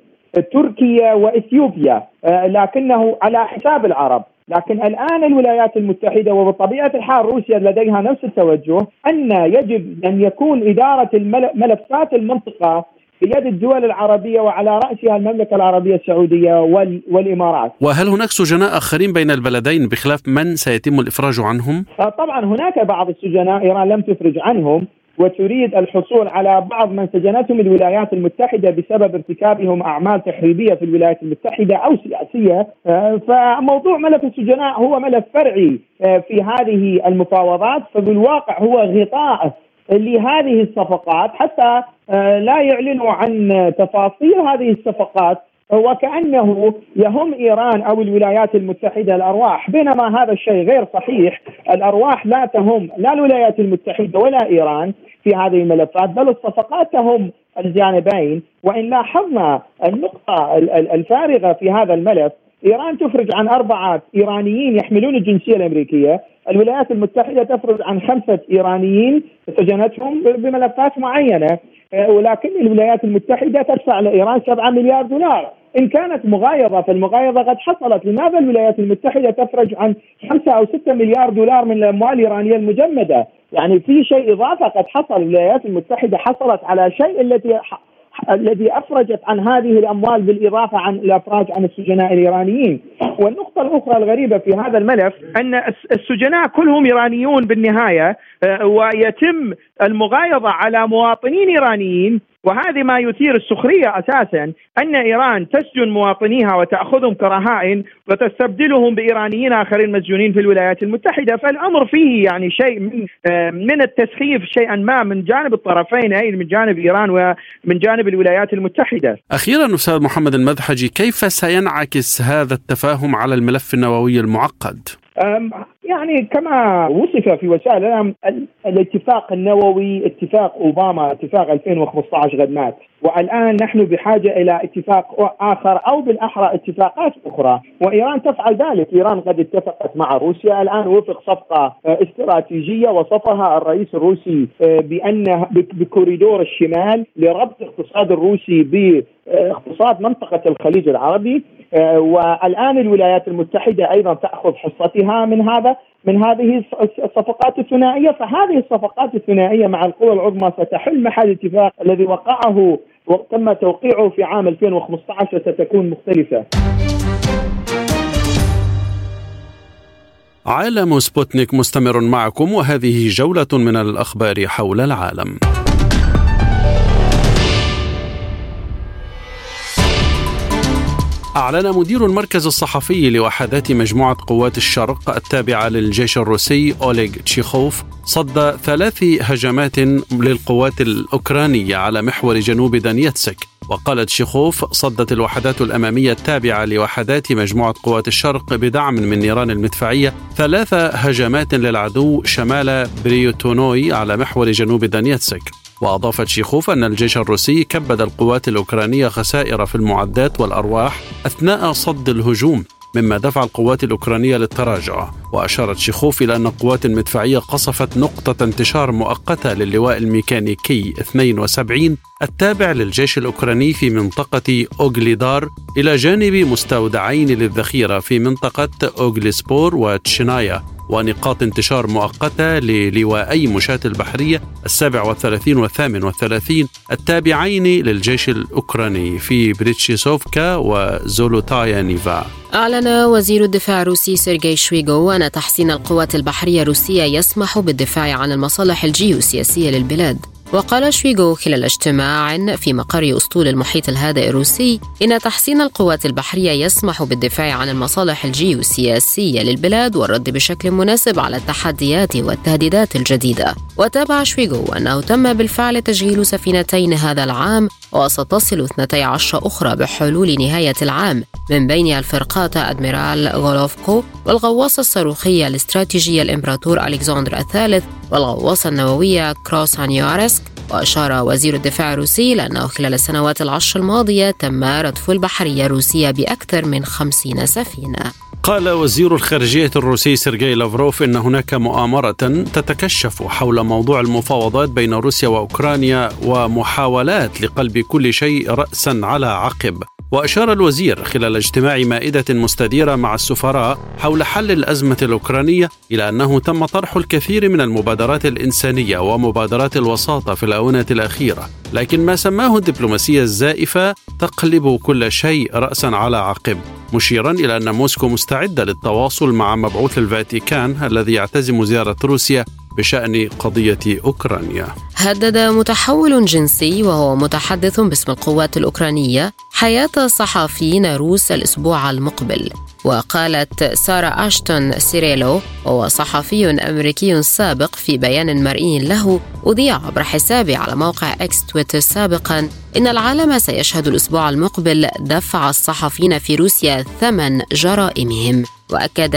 تركيا وإثيوبيا آه، لكنه على حساب العرب. لكن الآن الولايات المتحدة وبطبيعة الحال روسيا لديها نفس التوجه أن يجب أن يكون إدارة ملفات المنطقة بيد الدول العربية وعلى رأسها المملكة العربية السعودية والإمارات. وهل هناك سجناء آخرين بين البلدين بخلاف من سيتم الإفراج عنهم؟ آه، طبعا هناك بعض السجناء إيران لم تفرج عنهم وتريد الحصول على بعض من سجنتهم الولايات المتحدة بسبب ارتكابهم أعمال تخريبيه في الولايات المتحدة أو سياسية. آه، فموضوع ملف السجناء هو ملف فرعي آه، في هذه المفاوضات. فبالواقع هو غطاء لهذه الصفقات حتى آه، لا يعلنوا عن تفاصيل هذه الصفقات. وكأنه يهم إيران أو الولايات المتحدة الأرواح بينما هذا الشيء غير صحيح. الأرواح لا تهم لا الولايات المتحدة ولا إيران في هذه الملفات بل الصفقات تهم الجانبين. وإن لاحظنا النقطة الفارغة في هذا الملف إيران تفرج عن أربعة إيرانيين يحملون الجنسية الأمريكية، الولايات المتحدة تفرج عن خمسة إيرانيين سجنتهم بملفات معينة، ولكن الولايات المتحدة تدفع لإيران 7 مليار دولار. إن كانت مغايضة فالمغايضة قد حصلت، لماذا الولايات المتحدة تفرج عن 5 أو 6 مليار دولار من الأموال الإيرانية المجمدة؟ يعني في شيء إضافة قد حصل. الولايات المتحدة حصلت على شيء التي الذي افرجت عن هذه الأموال بالإضافة عن الأفراج عن السجناء الإيرانيين. والنقطة الأخرى الغريبة في هذا الملف أن السجناء كلهم إيرانيون بالنهاية آه، ويتم المغايضة على مواطنين إيرانيين وهذه ما يثير السخرية أساسا أن إيران تسجن مواطنيها وتأخذهم كرهائن وتستبدلهم بإيرانيين آخرين مسجونين في الولايات المتحدة فالأمر فيه يعني شيء من آه، من التسخيف شيئا ما من جانب الطرفين أي من جانب إيران ومن جانب الولايات المتحدة. أخيرا أستاذ محمد المذحجي كيف سينعكس هذا التفاهم على الملف النووي المعقد؟ يعني كما وصف في وسائل الإعلام الاتفاق النووي اتفاق أوباما اتفاق 2015 قد مات. والآن نحن بحاجة إلى اتفاق آخر أو بالأحرى اتفاقات أخرى. وإيران تفعل ذلك. إيران قد اتفقت مع روسيا. الآن وفق صفقة آه، استراتيجية وصفها الرئيس الروسي آه، بأن بكوريدور الشمال لربط الاقتصاد الروسي باقتصاد منطقة الخليج العربي. آه، والآن الولايات المتحدة أيضا تأخذ حصتها من هذا من هذه الصفقات الثنائية فهذه الصفقات الثنائية مع القوى العظمى ستحل محل الاتفاق الذي وقعه وتم توقيعه في عام 2015 ستكون مختلفة. عالم سبوتنيك مستمر معكم وهذه جولة من الأخبار حول العالم. أعلن مدير المركز الصحفي لوحدات مجموعة قوات الشرق التابعة للجيش الروسي أوليغ تشيخوف صد ثلاث هجمات للقوات الأوكرانية على محور جنوب دانيتسك. وقال تشيخوف صدت الوحدات الأمامية التابعة لوحدات مجموعة قوات الشرق بدعم من نيران المدفعية ثلاث هجمات للعدو شمال بريوتونوي على محور جنوب دانيتسك. وأضاف تشيخوف أن الجيش الروسي كبد القوات الأوكرانية خسائر في المعدات والأرواح أثناء صد الهجوم مما دفع القوات الأوكرانية للتراجع. وأشار تشيخوف إلى أن القوات المدفعية قصفت نقطة انتشار مؤقتة للواء الميكانيكي 72 التابع للجيش الأوكراني في منطقة أوغليدار إلى جانب مستودعين للذخيرة في منطقة أوغليسبور وتشينايا. ونقاط انتشار مؤقتة للواءي مشاة البحرية السابع والثلاثين والثامن والثلاثين التابعين للجيش الأوكراني في بريتشيسوفكا وزولوتايا نيفا. أعلن وزير الدفاع الروسي سيرجي شويغو أن تحسين القوات البحرية الروسية يسمح بالدفاع عن المصالح الجيوسياسية للبلاد. وقال شويغو خلال اجتماع في مقر أسطول المحيط الهادئ الروسي إن تحسين القوات البحرية يسمح بالدفاع عن المصالح الجيوسياسية للبلاد والرد بشكل مناسب على التحديات والتهديدات الجديدة. وتابع شويغو أنه تم بالفعل تشغيل سفينتين هذا العام وستصل 12 أخرى بحلول نهاية العام من بين الفرقاطات أدميرال غولوفكو والغواصة الصاروخية الاستراتيجية الإمبراطور ألكسندر الثالث والغواصة النووية كراسنويارسك وأشار وزير الدفاع الروسي لأنه خلال السنوات العشر الماضية تم رفد البحرية الروسية بأكثر من خمسين سفينة. قال وزير الخارجية الروسي سيرجي لافروف إن هناك مؤامرة تتكشف حول موضوع المفاوضات بين روسيا وأوكرانيا ومحاولات لقلب كل شيء رأسا على عقب. وأشار الوزير خلال اجتماع مائدة مستديرة مع السفراء حول حل الأزمة الأوكرانية إلى أنه تم طرح الكثير من المبادرات الإنسانية ومبادرات الوساطة في الآونة الأخيرة. لكن ما سماه الدبلوماسية الزائفة تقلب كل شيء رأسا على عقب. مشيرا إلى أن موسكو مستعدة للتواصل مع مبعوث الفاتيكان الذي يعتزم زيارة روسيا بشأن قضية أوكرانيا. هدد متحول جنسي وهو متحدث باسم القوات الأوكرانية حياة صحفيين روس الأسبوع المقبل. وقالت سارة أشتون سيريلو وهو صحفي أمريكي سابق في بيان مرئي له أذيع عبر حسابه على موقع إكس تويتر سابقا إن العالم سيشهد الأسبوع المقبل دفع الصحفيين في روسيا ثمن جرائمهم. وأكد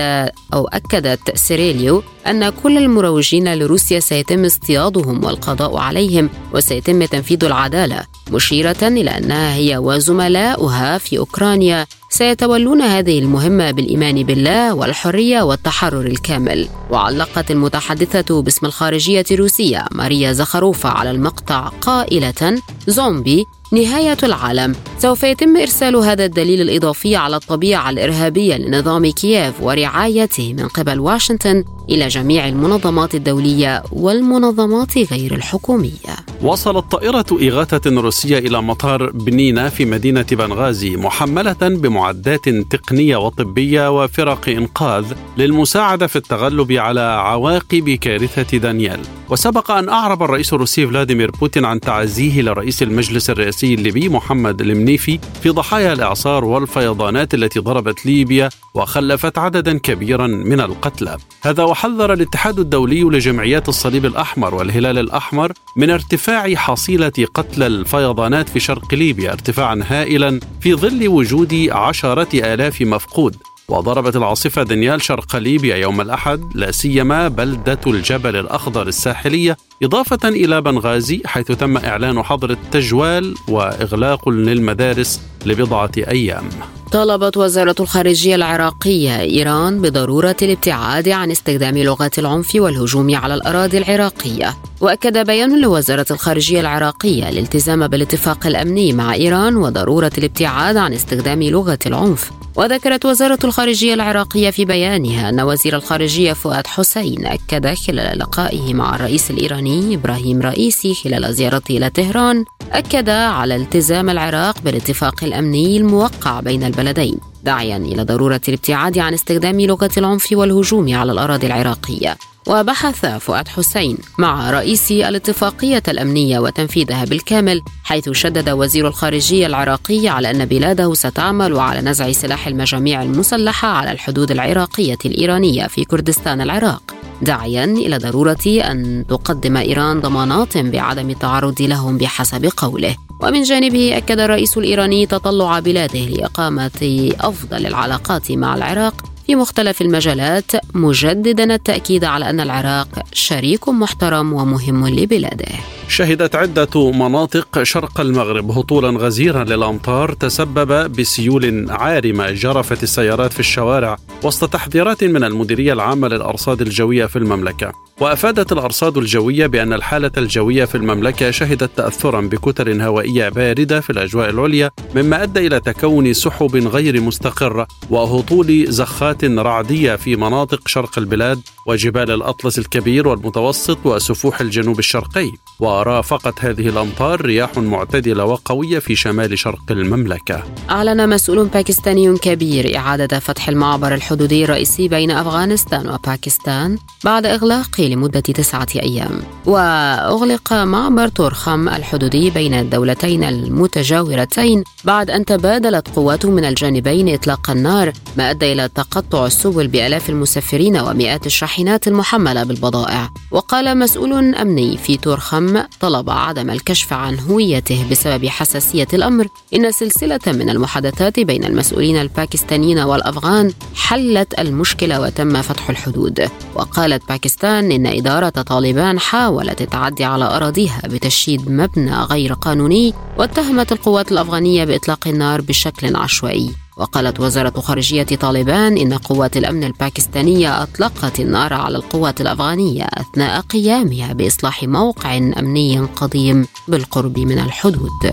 أو أكدت سيريليو أن كل المروجين لروسيا سيتم اصطيادهم والقضاء عليهم وسيتم تنفيذ العدالة مشيرة إلى أنها هي وزملاؤها في أوكرانيا. سيتولون هذه المهمة بالإيمان بالله والحرية والتحرر الكامل. وعلقت المتحدثة باسم الخارجية الروسية ماريا زاخاروفا على المقطع قائلة زومبي نهاية العالم. سوف يتم إرسال هذا الدليل الإضافي على الطبيعة الإرهابية لنظام كييف ورعايته من قبل واشنطن إلى جميع المنظمات الدولية والمنظمات غير الحكومية. وصلت طائرة إغاثة روسية إلى مطار بنينا في مدينة بنغازي محملة بمعدات تقنية وطبية وفرق إنقاذ للمساعدة في التغلب على عواقب كارثة دانيال وسبق أن أعرب الرئيس الروسي فلاديمير بوتين عن تعزيه لرئيس المجلس الرئاسي الليبي محمد المنيفي في ضحايا الإعصار والفيضانات التي ضربت ليبيا وخلفت عددا كبيرا من القتلى. هذا وحذر الاتحاد الدولي لجمعيات الصليب الأحمر والهلال الأحمر من ارتفاع حصيلة قتلى الفيضانات في شرق ليبيا ارتفاعا هائلا في ظل وجود عشرة آلاف مفقود. وضربت العاصفة دانيال شرق ليبيا يوم الأحد لا سيما بلدة الجبل الأخضر الساحلية إضافة إلى بنغازي حيث تم إعلان حظر التجوال وإغلاق للمدارس لبضعة أيام. طالبت وزارة الخارجية العراقية إيران بضرورة الابتعاد عن استخدام لغة العنف والهجوم على الأراضي العراقية. وأكد بيان لوزارة الخارجية العراقية الالتزام بالاتفاق الأمني مع إيران وضرورة الابتعاد عن استخدام لغة العنف. وذكرت وزارة الخارجية العراقية في بيانها أن وزير الخارجية فؤاد حسين أكد خلال لقائه مع الرئيس الإيراني إبراهيم رئيسي خلال زيارته إلى طهران أكد على التزام العراق بالاتفاق الأمني الموقع بين البلدين داعيا إلى ضرورة الابتعاد عن استخدام لغة العنف والهجوم على الأراضي العراقية. وبحث فؤاد حسين مع رئيس الاتفاقية الأمنية وتنفيذها بالكامل حيث شدد وزير الخارجية العراقي على أن بلاده ستعمل على نزع سلاح المجاميع المسلحة على الحدود العراقية الإيرانية في كردستان العراق داعيا إلى ضرورة أن تقدم إيران ضمانات بعدم التعرض لهم بحسب قوله. ومن جانبه أكد الرئيس الإيراني تطلع بلاده لإقامة أفضل العلاقات مع العراق في مختلف المجالات مجددا التأكيد على أن العراق شريك محترم ومهم لبلاده. شهدت عدة مناطق شرق المغرب هطولا غزيرا للأمطار تسبب بسيول عارمة جرفت السيارات في الشوارع وسط تحذيرات من المديرية العامة للأرصاد الجوية في المملكة. وأفادت الأرصاد الجوية بأن الحالة الجوية في المملكة شهدت تاثرا بكتل هوائية باردة في الأجواء العليا مما أدى إلى تكون سحب غير مستقره وهطول زخات رعدية في مناطق شرق البلاد وجبال الأطلس الكبير والمتوسط وسفوح الجنوب الشرقي. ورافقت هذه الأمطار رياح معتدلة وقوية في شمال شرق المملكة. أعلن مسؤول باكستاني كبير إعادة فتح المعبر الحدودي الرئيسي بين أفغانستان وباكستان بعد اغلاقه لمدة تسعة أيام. وأغلق معبر تورخم الحدودي بين الدولتين المتجاورتين بعد أن تبادلت قوات من الجانبين إطلاق النار ما أدى إلى تقطع السبل بآلاف المسافرين ومئات الشاحنات المحملة بالبضائع. وقال مسؤول أمني في تورخم طلب عدم الكشف عن هويته بسبب حساسية الأمر. إن سلسلة من المحادثات بين المسؤولين الباكستانيين والأفغان حلت المشكلة وتم فتح الحدود. وقالت باكستان إن إدارة طالبان حاولت التعدي على أراضيها بتشييد مبنى غير قانوني واتهمت القوات الأفغانية بإطلاق النار بشكل عشوائي. وقالت وزارة خارجية طالبان إن قوات الأمن الباكستانية أطلقت النار على القوات الأفغانية أثناء قيامها بإصلاح موقع أمني قديم بالقرب من الحدود.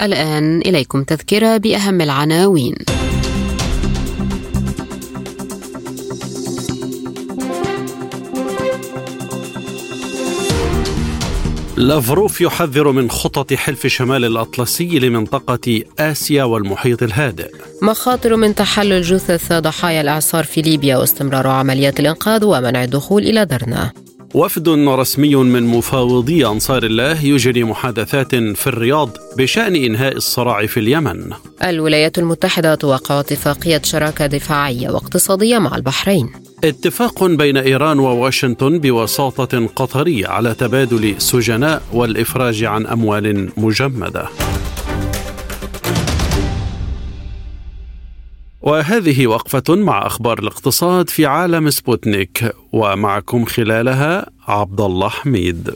الآن إليكم تذكرة بأهم العناوين. لافروف يحذر من خطط حلف شمال الأطلسي لمنطقة آسيا والمحيط الهادئ. مخاطر من تحلل جثث ضحايا الإعصار في ليبيا واستمرار عمليات الإنقاذ ومنع الدخول إلى درنا. وفد رسمي من مفاوضي أنصار الله يجري محادثات في الرياض بشأن إنهاء الصراع في اليمن. الولايات المتحدة توقع اتفاقية شراكة دفاعية واقتصادية مع البحرين. اتفاق بين إيران وواشنطن بوساطه قطرية على تبادل سجناء والإفراج عن أموال مجمدة. وهذه وقفة مع أخبار الاقتصاد في عالم سبوتنيك ومعكم خلالها عبد الله حميد.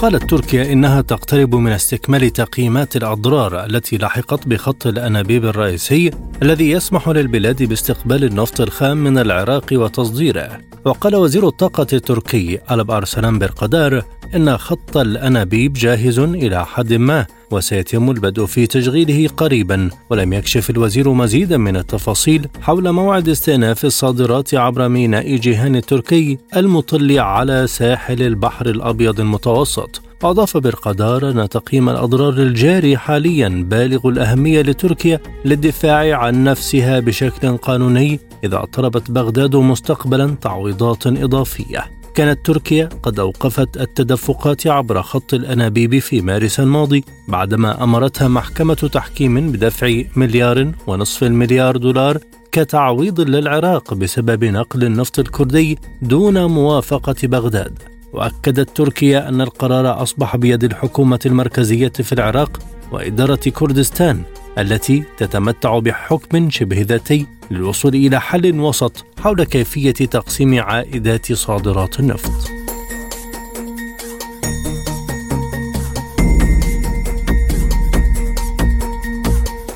قالت تركيا إنها تقترب من استكمال تقييمات الأضرار التي لحقت بخط الأنابيب الرئيسي الذي يسمح للبلاد باستقبال النفط الخام من العراق وتصديره. وقال وزير الطاقة التركي ألب أرسلان برقدار إن خط الأنابيب جاهز إلى حد ما وسيتم البدء في تشغيله قريبا ولم يكشف الوزير مزيدا من التفاصيل حول موعد استئناف الصادرات عبر ميناء جيهان التركي المطل على ساحل البحر الأبيض المتوسط. أضاف برقدار أن تقييم الأضرار الجاري حاليا بالغ الأهمية لتركيا للدفاع عن نفسها بشكل قانوني إذا طلبت بغداد مستقبلا تعويضات إضافية. كانت تركيا قد أوقفت التدفقات عبر خط الأنابيب في مارس الماضي بعدما أمرتها محكمة تحكيم بدفع مليار ونصف المليار دولار كتعويض للعراق بسبب نقل النفط الكردي دون موافقة بغداد. وأكدت تركيا أن القرار أصبح بيد الحكومة المركزية في العراق وإدارة كردستان التي تتمتع بحكم شبه ذاتي للوصول إلى حل وسط حول كيفية تقسيم عائدات صادرات النفط.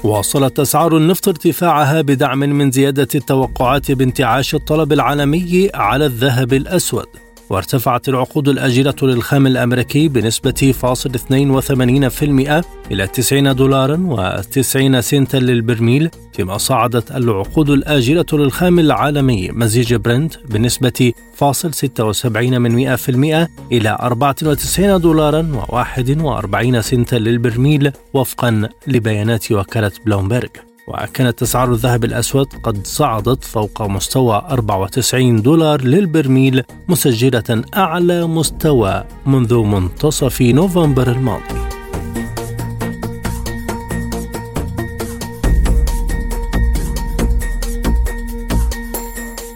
واصلت أسعار النفط ارتفاعها بدعم من زيادة التوقعات بانتعاش الطلب العالمي على الذهب الأسود وارتفعت العقود الآجلة للخام الأمريكي بنسبة فاصل 82% إلى 90 دولارا و90 سنتا للبرميل فيما صعدت العقود الآجلة للخام العالمي مزيج برنت بنسبة فاصل 76 من 100% إلى 94 دولارا و41 سنتا للبرميل وفقا لبيانات وكالة بلومبرج وكانت أسعار الذهب الأسود قد صعدت فوق مستوى 94 دولار للبرميل مسجلة أعلى مستوى منذ منتصف نوفمبر الماضي.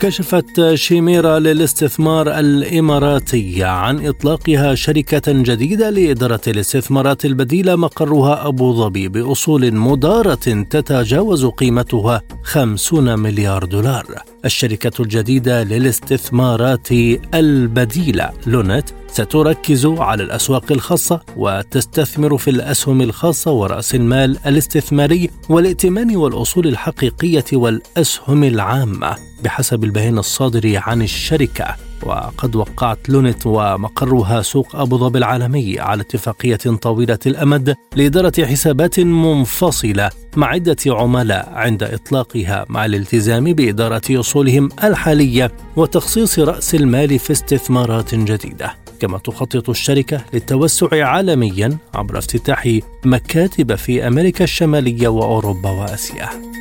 كشفت شيميرا للاستثمار الإماراتية عن إطلاقها شركة جديدة لإدارة الاستثمارات البديلة مقرها أبو ظبي بأصول مدارة تتجاوز قيمتها 50 مليار دولار. الشركة الجديدة للاستثمارات البديلة لونت ستركز على الأسواق الخاصة وتستثمر في الأسهم الخاصة ورأس المال الاستثماري والائتمان والأصول الحقيقية والأسهم العامة بحسب البيان الصادر عن الشركة. وقد وقعت لونت ومقرها سوق أبو ظبي العالمي على اتفاقية طويلة الأمد لإدارة حسابات منفصلة مع عدة عملاء عند إطلاقها مع الالتزام بإدارة أصولهم الحالية وتخصيص رأس المال في استثمارات جديدة. كما تخطط الشركة للتوسع عالميا عبر افتتاح مكاتب في أمريكا الشمالية وأوروبا وآسيا.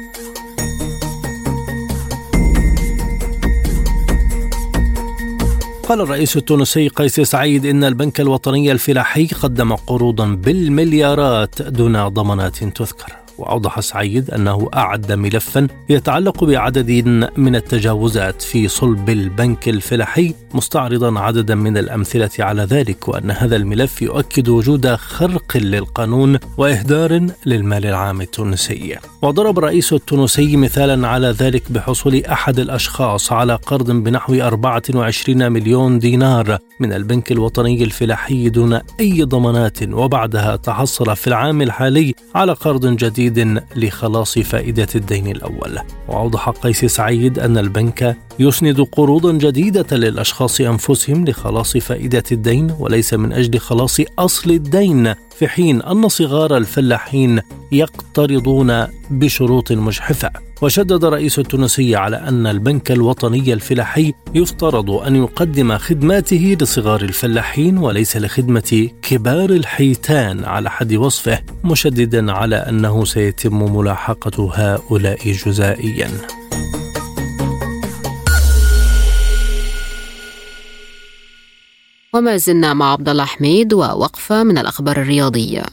قال الرئيس التونسي قيس سعيد إن البنك الوطني الفلاحي قدم قروضا بالمليارات دون ضمانات تذكر. وأوضح سعيد أنه أعد ملفا يتعلق بعدد من التجاوزات في صلب البنك الفلاحي مستعرضا عددا من الأمثلة على ذلك وأن هذا الملف يؤكد وجود خرق للقانون وإهدار للمال العام التونسي. وضرب الرئيس التونسي مثالا على ذلك بحصول أحد الأشخاص على قرض بنحو 24 مليون دينار من البنك الوطني الفلاحي دون أي ضمانات وبعدها تحصل في العام الحالي على قرض جديد جديد لخلاص فائدة الدين الأول. وأوضح قيس سعيد أن البنك يسند قروضا جديدة للأشخاص أنفسهم لخلاص فائدة الدين وليس من أجل خلاص أصل الدين. في حين أن صغار الفلاحين يقترضون بشروط مجحفة. وشدد الرئيس التونسي على أن البنك الوطني الفلاحي يفترض أن يقدم خدماته لصغار الفلاحين وليس لخدمة كبار الحيتان على حد وصفه مشددا على أنه سيتم ملاحقة هؤلاء جزائيا. وما زلنا مع عبد الله حميد ووقفة من الأخبار الرياضية.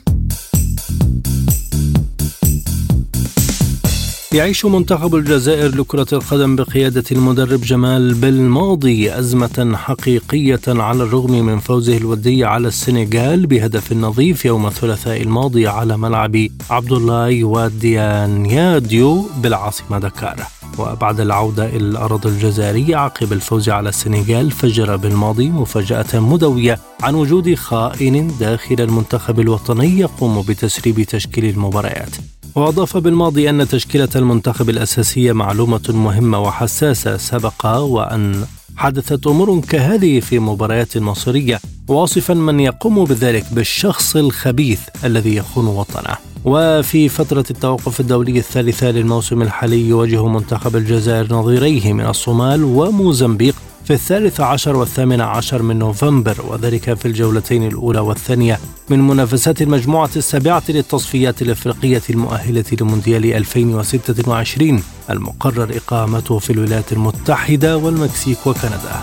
يعيش منتخب الجزائر لكرة القدم بقيادة المدرب جمال بالماضي أزمة حقيقية على الرغم من فوزه الودي على السنغال بهدف نظيف يوم الثلاثاء الماضي على ملعب عبد الله وديانياديو بالعاصمة دكار وبعد العودة إلى الأراضي الجزائرية عقب الفوز على السنغال فجر بالماضي مفاجأة مدوية عن وجود خائن داخل المنتخب الوطني يقوم بتسريب تشكيل المباريات. وأضاف بالماضي أن تشكيلة المنتخب الأساسية معلومة مهمة وحساسة سبق وأن حدثت أمور كهذه في مباريات مصيرية واصفا من يقوم بذلك بالشخص الخبيث الذي يخون وطنه. وفي فترة التوقف الدولي الثالثة للموسم الحالي يواجه منتخب الجزائر نظيريه من الصومال وموزمبيق في الثالث عشر والثامن عشر من نوفمبر وذلك في الجولتين الأولى والثانية من منافسات المجموعة السابعة للتصفيات الإفريقية المؤهلة لمونديال 2026 المقرر إقامته في الولايات المتحدة والمكسيك وكندا.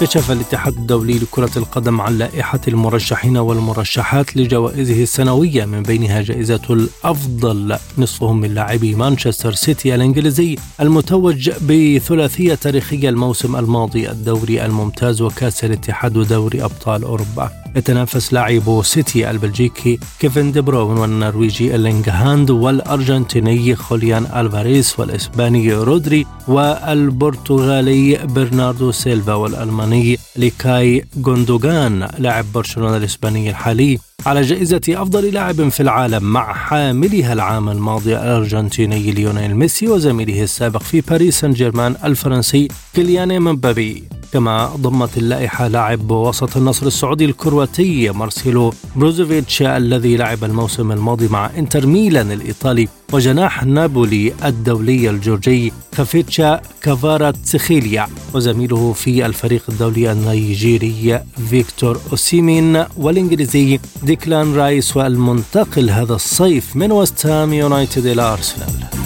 كشف الاتحاد الدولي لكرة القدم عن لائحة المرشحين والمرشحات لجوائزه السنوية من بينها جائزة الأفضل نصفهم من لاعبي مانشستر سيتي الإنجليزي المتوج بثلاثية تاريخية الموسم الماضي الدوري الممتاز وكأس الاتحاد ودوري أبطال أوروبا. يتنافس لاعبو سيتي البلجيكي كيفن دي برون والنرويجي إرلينغ هالاند والأرجنتيني خوليان ألفاريس والإسباني رودري والبرتغالي برناردو سيلفا والألماني إلكاي غوندوغان لاعب برشلونة الإسباني الحالي. على جائزة أفضل لاعب في العالم مع حاملها العام الماضي الأرجنتيني ليونيل ميسي وزميله السابق في باريس سان جيرمان الفرنسي كيليان مبابي. كما ضمت اللائحة لاعب وسط النصر السعودي الكرواتي مارسيلو بروزوفيتش الذي لعب الموسم الماضي مع إنتر ميلان الإيطالي. وجناح نابولي الدولي الجورجي خفيتشا كفاراتسخيليا وزميله في الفريق الدولي النيجيري فيكتور أوسيمين والإنجليزي ديكلان رايس والمنتقل هذا الصيف من وست هام يونايتد إلى أرسنال.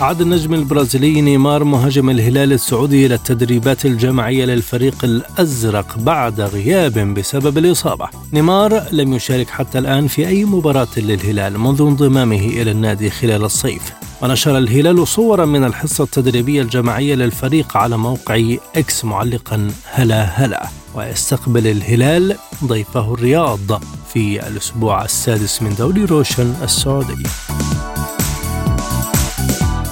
عاد النجم البرازيلي نيمار مهاجم الهلال السعودي إلى التدريبات الجماعية للفريق الأزرق بعد غياب بسبب الإصابة. نيمار لم يشارك حتى الآن في أي مباراة للهلال منذ انضمامه إلى النادي خلال الصيف. ونشر الهلال صورا من الحصة التدريبية الجماعية للفريق على موقع إكس معلقا هلا هلا. ويستقبل الهلال ضيفه الرياض في الأسبوع السادس من دوري روشن السعودي.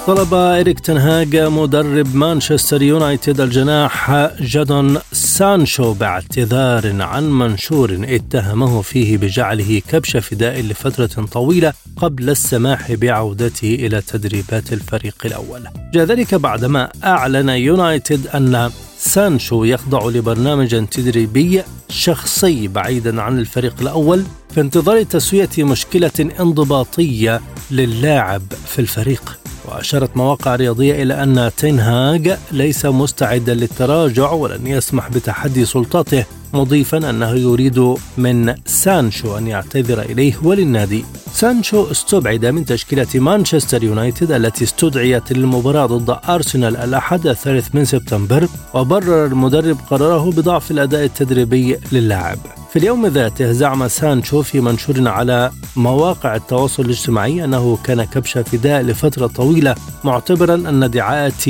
طلب إريك تنهاج مدرب مانشستر يونايتد الجناح جادون سانشو باعتذار عن منشور اتهمه فيه بجعله كبش فداء لفترة طويلة قبل السماح بعودته إلى تدريبات الفريق الأول. جاء ذلك بعدما أعلن يونايتد أن سانشو يخضع لبرنامج تدريبي شخصي بعيدا عن الفريق الأول في انتظار تسوية مشكلة انضباطية للاعب في الفريق. وأشارت مواقع رياضية إلى أن تنهاج ليس مستعدا للتراجع ولن يسمح بتحدي سلطاته مضيفا أنه يريد من سانشو أن يعتذر إليه وللنادي. سانشو استبعد من تشكيلة مانشستر يونايتد التي استدعيت للمباراة ضد أرسنال الأحد الثالث من سبتمبر وبرر المدرب قراره بضعف الأداء التدريبي للاعب. في اليوم ذاته زعم سانشو في منشور على مواقع التواصل الاجتماعي أنه كان كبش فداء لفترة طويلة معتبرا أن ادعاءات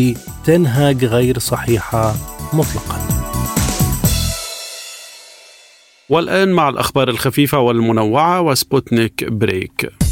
تنهاج غير صحيحة مطلقا. والآن مع الأخبار الخفيفة والمنوعة وسبوتنيك بريك.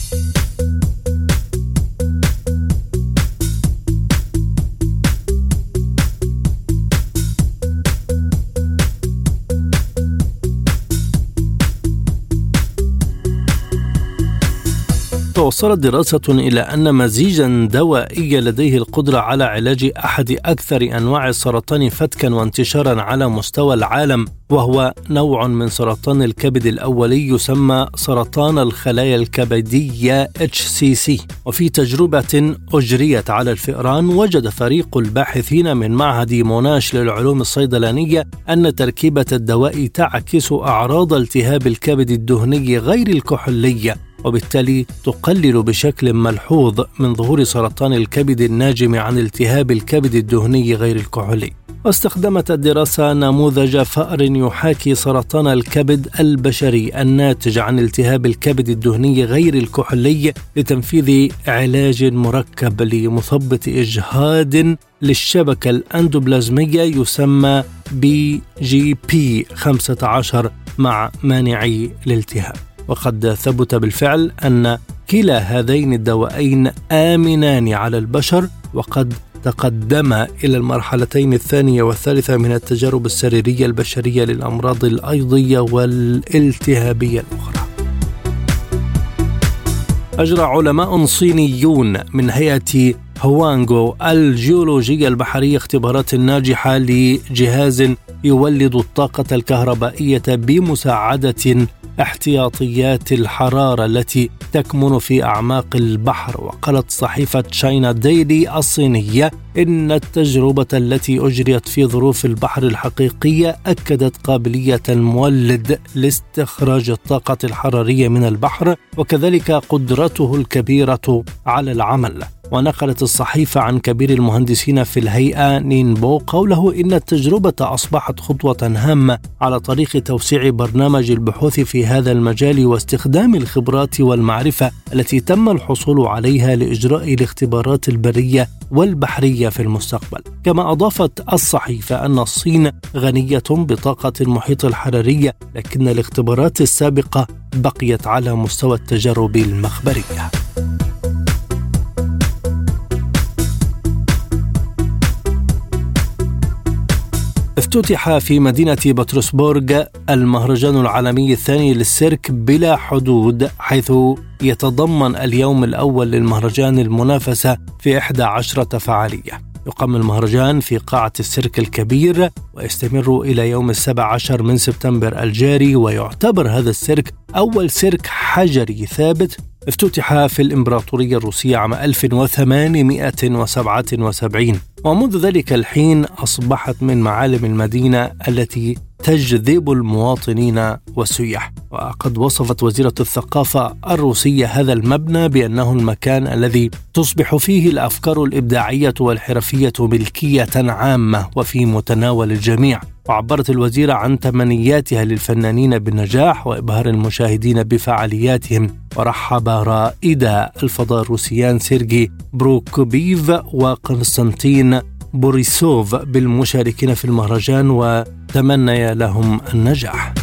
توصلت دراسة إلى أن مزيجا دوائي لديه القدرة على علاج أحد أكثر أنواع السرطان فتكا وانتشارا على مستوى العالم وهو نوع من سرطان الكبد الأولي يسمى سرطان الخلايا الكبدية HCC وفي تجربة أجريت على الفئران وجد فريق الباحثين من معهد موناش للعلوم الصيدلانية أن تركيبة الدواء تعكس أعراض التهاب الكبد الدهني غير الكحولي وبالتالي تقلل بشكل ملحوظ من ظهور سرطان الكبد الناجم عن التهاب الكبد الدهني غير الكحولي واستخدمت الدراسة نموذج فأر يحاكي سرطان الكبد البشري الناتج عن التهاب الكبد الدهني غير الكحولي لتنفيذ علاج مركب لمثبط إجهاد للشبكة الأندوبلازمية يسمى BGP 15 مع مانعي الالتهاب. وقد ثبت بالفعل أن كلا هذين الدوائين آمنان على البشر وقد تقدم إلى المرحلتين الثانية والثالثة من التجارب السريرية البشرية للأمراض الأيضية والالتهابية الأخرى. أجرى علماء صينيون من هيئة هوانغو الجيولوجية البحرية اختبارات ناجحة لجهاز يولد الطاقة الكهربائية بمساعدة احتياطيات الحرارة التي تكمن في أعماق البحر وقالت صحيفة تشاينا ديلي الصينية إن التجربة التي أجريت في ظروف البحر الحقيقية أكدت قابلية المولد لاستخراج الطاقة الحرارية من البحر وكذلك قدرته الكبيرة على العمل. ونقلت الصحيفة عن كبير المهندسين في الهيئة نينبو قوله إن التجربة أصبحت خطوة هامة على طريق توسيع برنامج البحوث في هذا المجال واستخدام الخبرات والمعرفة التي تم الحصول عليها لإجراء الاختبارات البرية والبحرية. في المستقبل. كما أضافت الصحيفة أن الصين غنية بطاقة المحيط الحرارية لكن الاختبارات السابقة بقيت على مستوى التجارب المخبرية. افتتح في مدينة بطرسبورغ المهرجان العالمي الثاني للسيرك بلا حدود حيث يتضمن اليوم الأول للمهرجان المنافسة في 11 فعالية. يقام المهرجان في قاعة السيرك الكبير ويستمر إلى يوم السابع عشر من سبتمبر الجاري ويعتبر هذا السيرك أول سيرك حجري ثابت افتتح في الإمبراطورية الروسية عام 1877 ومنذ ذلك الحين أصبحت من معالم المدينة التي تجذب المواطنين والسياح وقد وصفت وزيرة الثقافة الروسية هذا المبنى بأنه المكان الذي تصبح فيه الأفكار الإبداعية والحرفية ملكية عامة وفي متناول الجميع. وعبرت الوزيرة عن تمنياتها للفنانين بالنجاح وإبهار المشاهدين بفعالياتهم. ورحب رائدا الفضاء الروسيان سيرجي بروكوبيف وكونستانتين بوريسوف بالمشاركين في المهرجان وتمنيا لهم النجاح.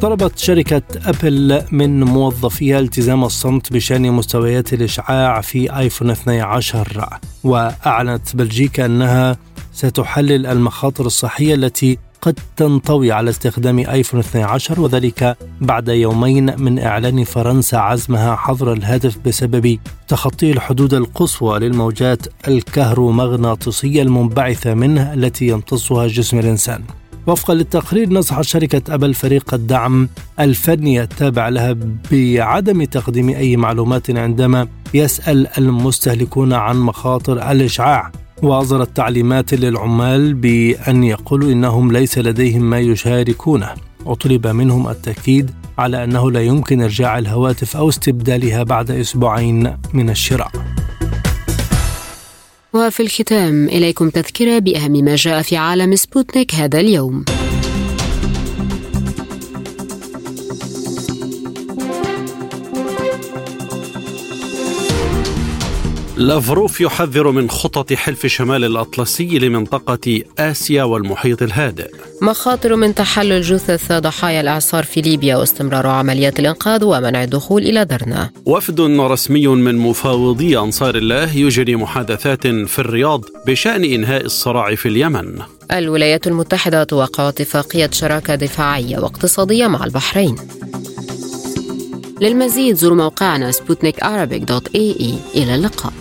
طلبت شركة أبل من موظفيها التزام الصمت بشأن مستويات الإشعاع في آيفون 12 وأعلنت بلجيكا أنها ستحلل المخاطر الصحية التي قد تنطوي على استخدام آيفون 12 وذلك بعد يومين من إعلان فرنسا عزمها حظر الهاتف بسبب تخطي الحدود القصوى للموجات الكهرومغناطيسية المنبعثة منه التي يمتصها جسم الإنسان. وفقا للتقرير نصحت شركة أبل فريق الدعم الفني التابع لها بعدم تقديم أي معلومات عندما يسأل المستهلكون عن مخاطر الإشعاع وأصدرت تعليمات للعمال بأن يقولوا إنهم ليس لديهم ما يشاركونه. وطلب منهم التأكيد على أنه لا يمكن إرجاع الهواتف أو استبدالها بعد أسبوعين من الشراء. وفي الختام إليكم تذكرة بأهم ما جاء في عالم سبوتنيك هذا اليوم. لافروف يحذر من خطط حلف شمال الأطلسي لمنطقة آسيا والمحيط الهادئ. مخاطر من تحلل جثث ضحايا الإعصار في ليبيا واستمرار عمليات الإنقاذ ومنع الدخول إلى درنا. وفد رسمي من مفاوضي أنصار الله يجري محادثات في الرياض بشأن إنهاء الصراع في اليمن. الولايات المتحدة توقع اتفاقية شراكة دفاعية واقتصادية مع البحرين. للمزيد زوروا موقعنا سبوتنيك إلى اللقاء.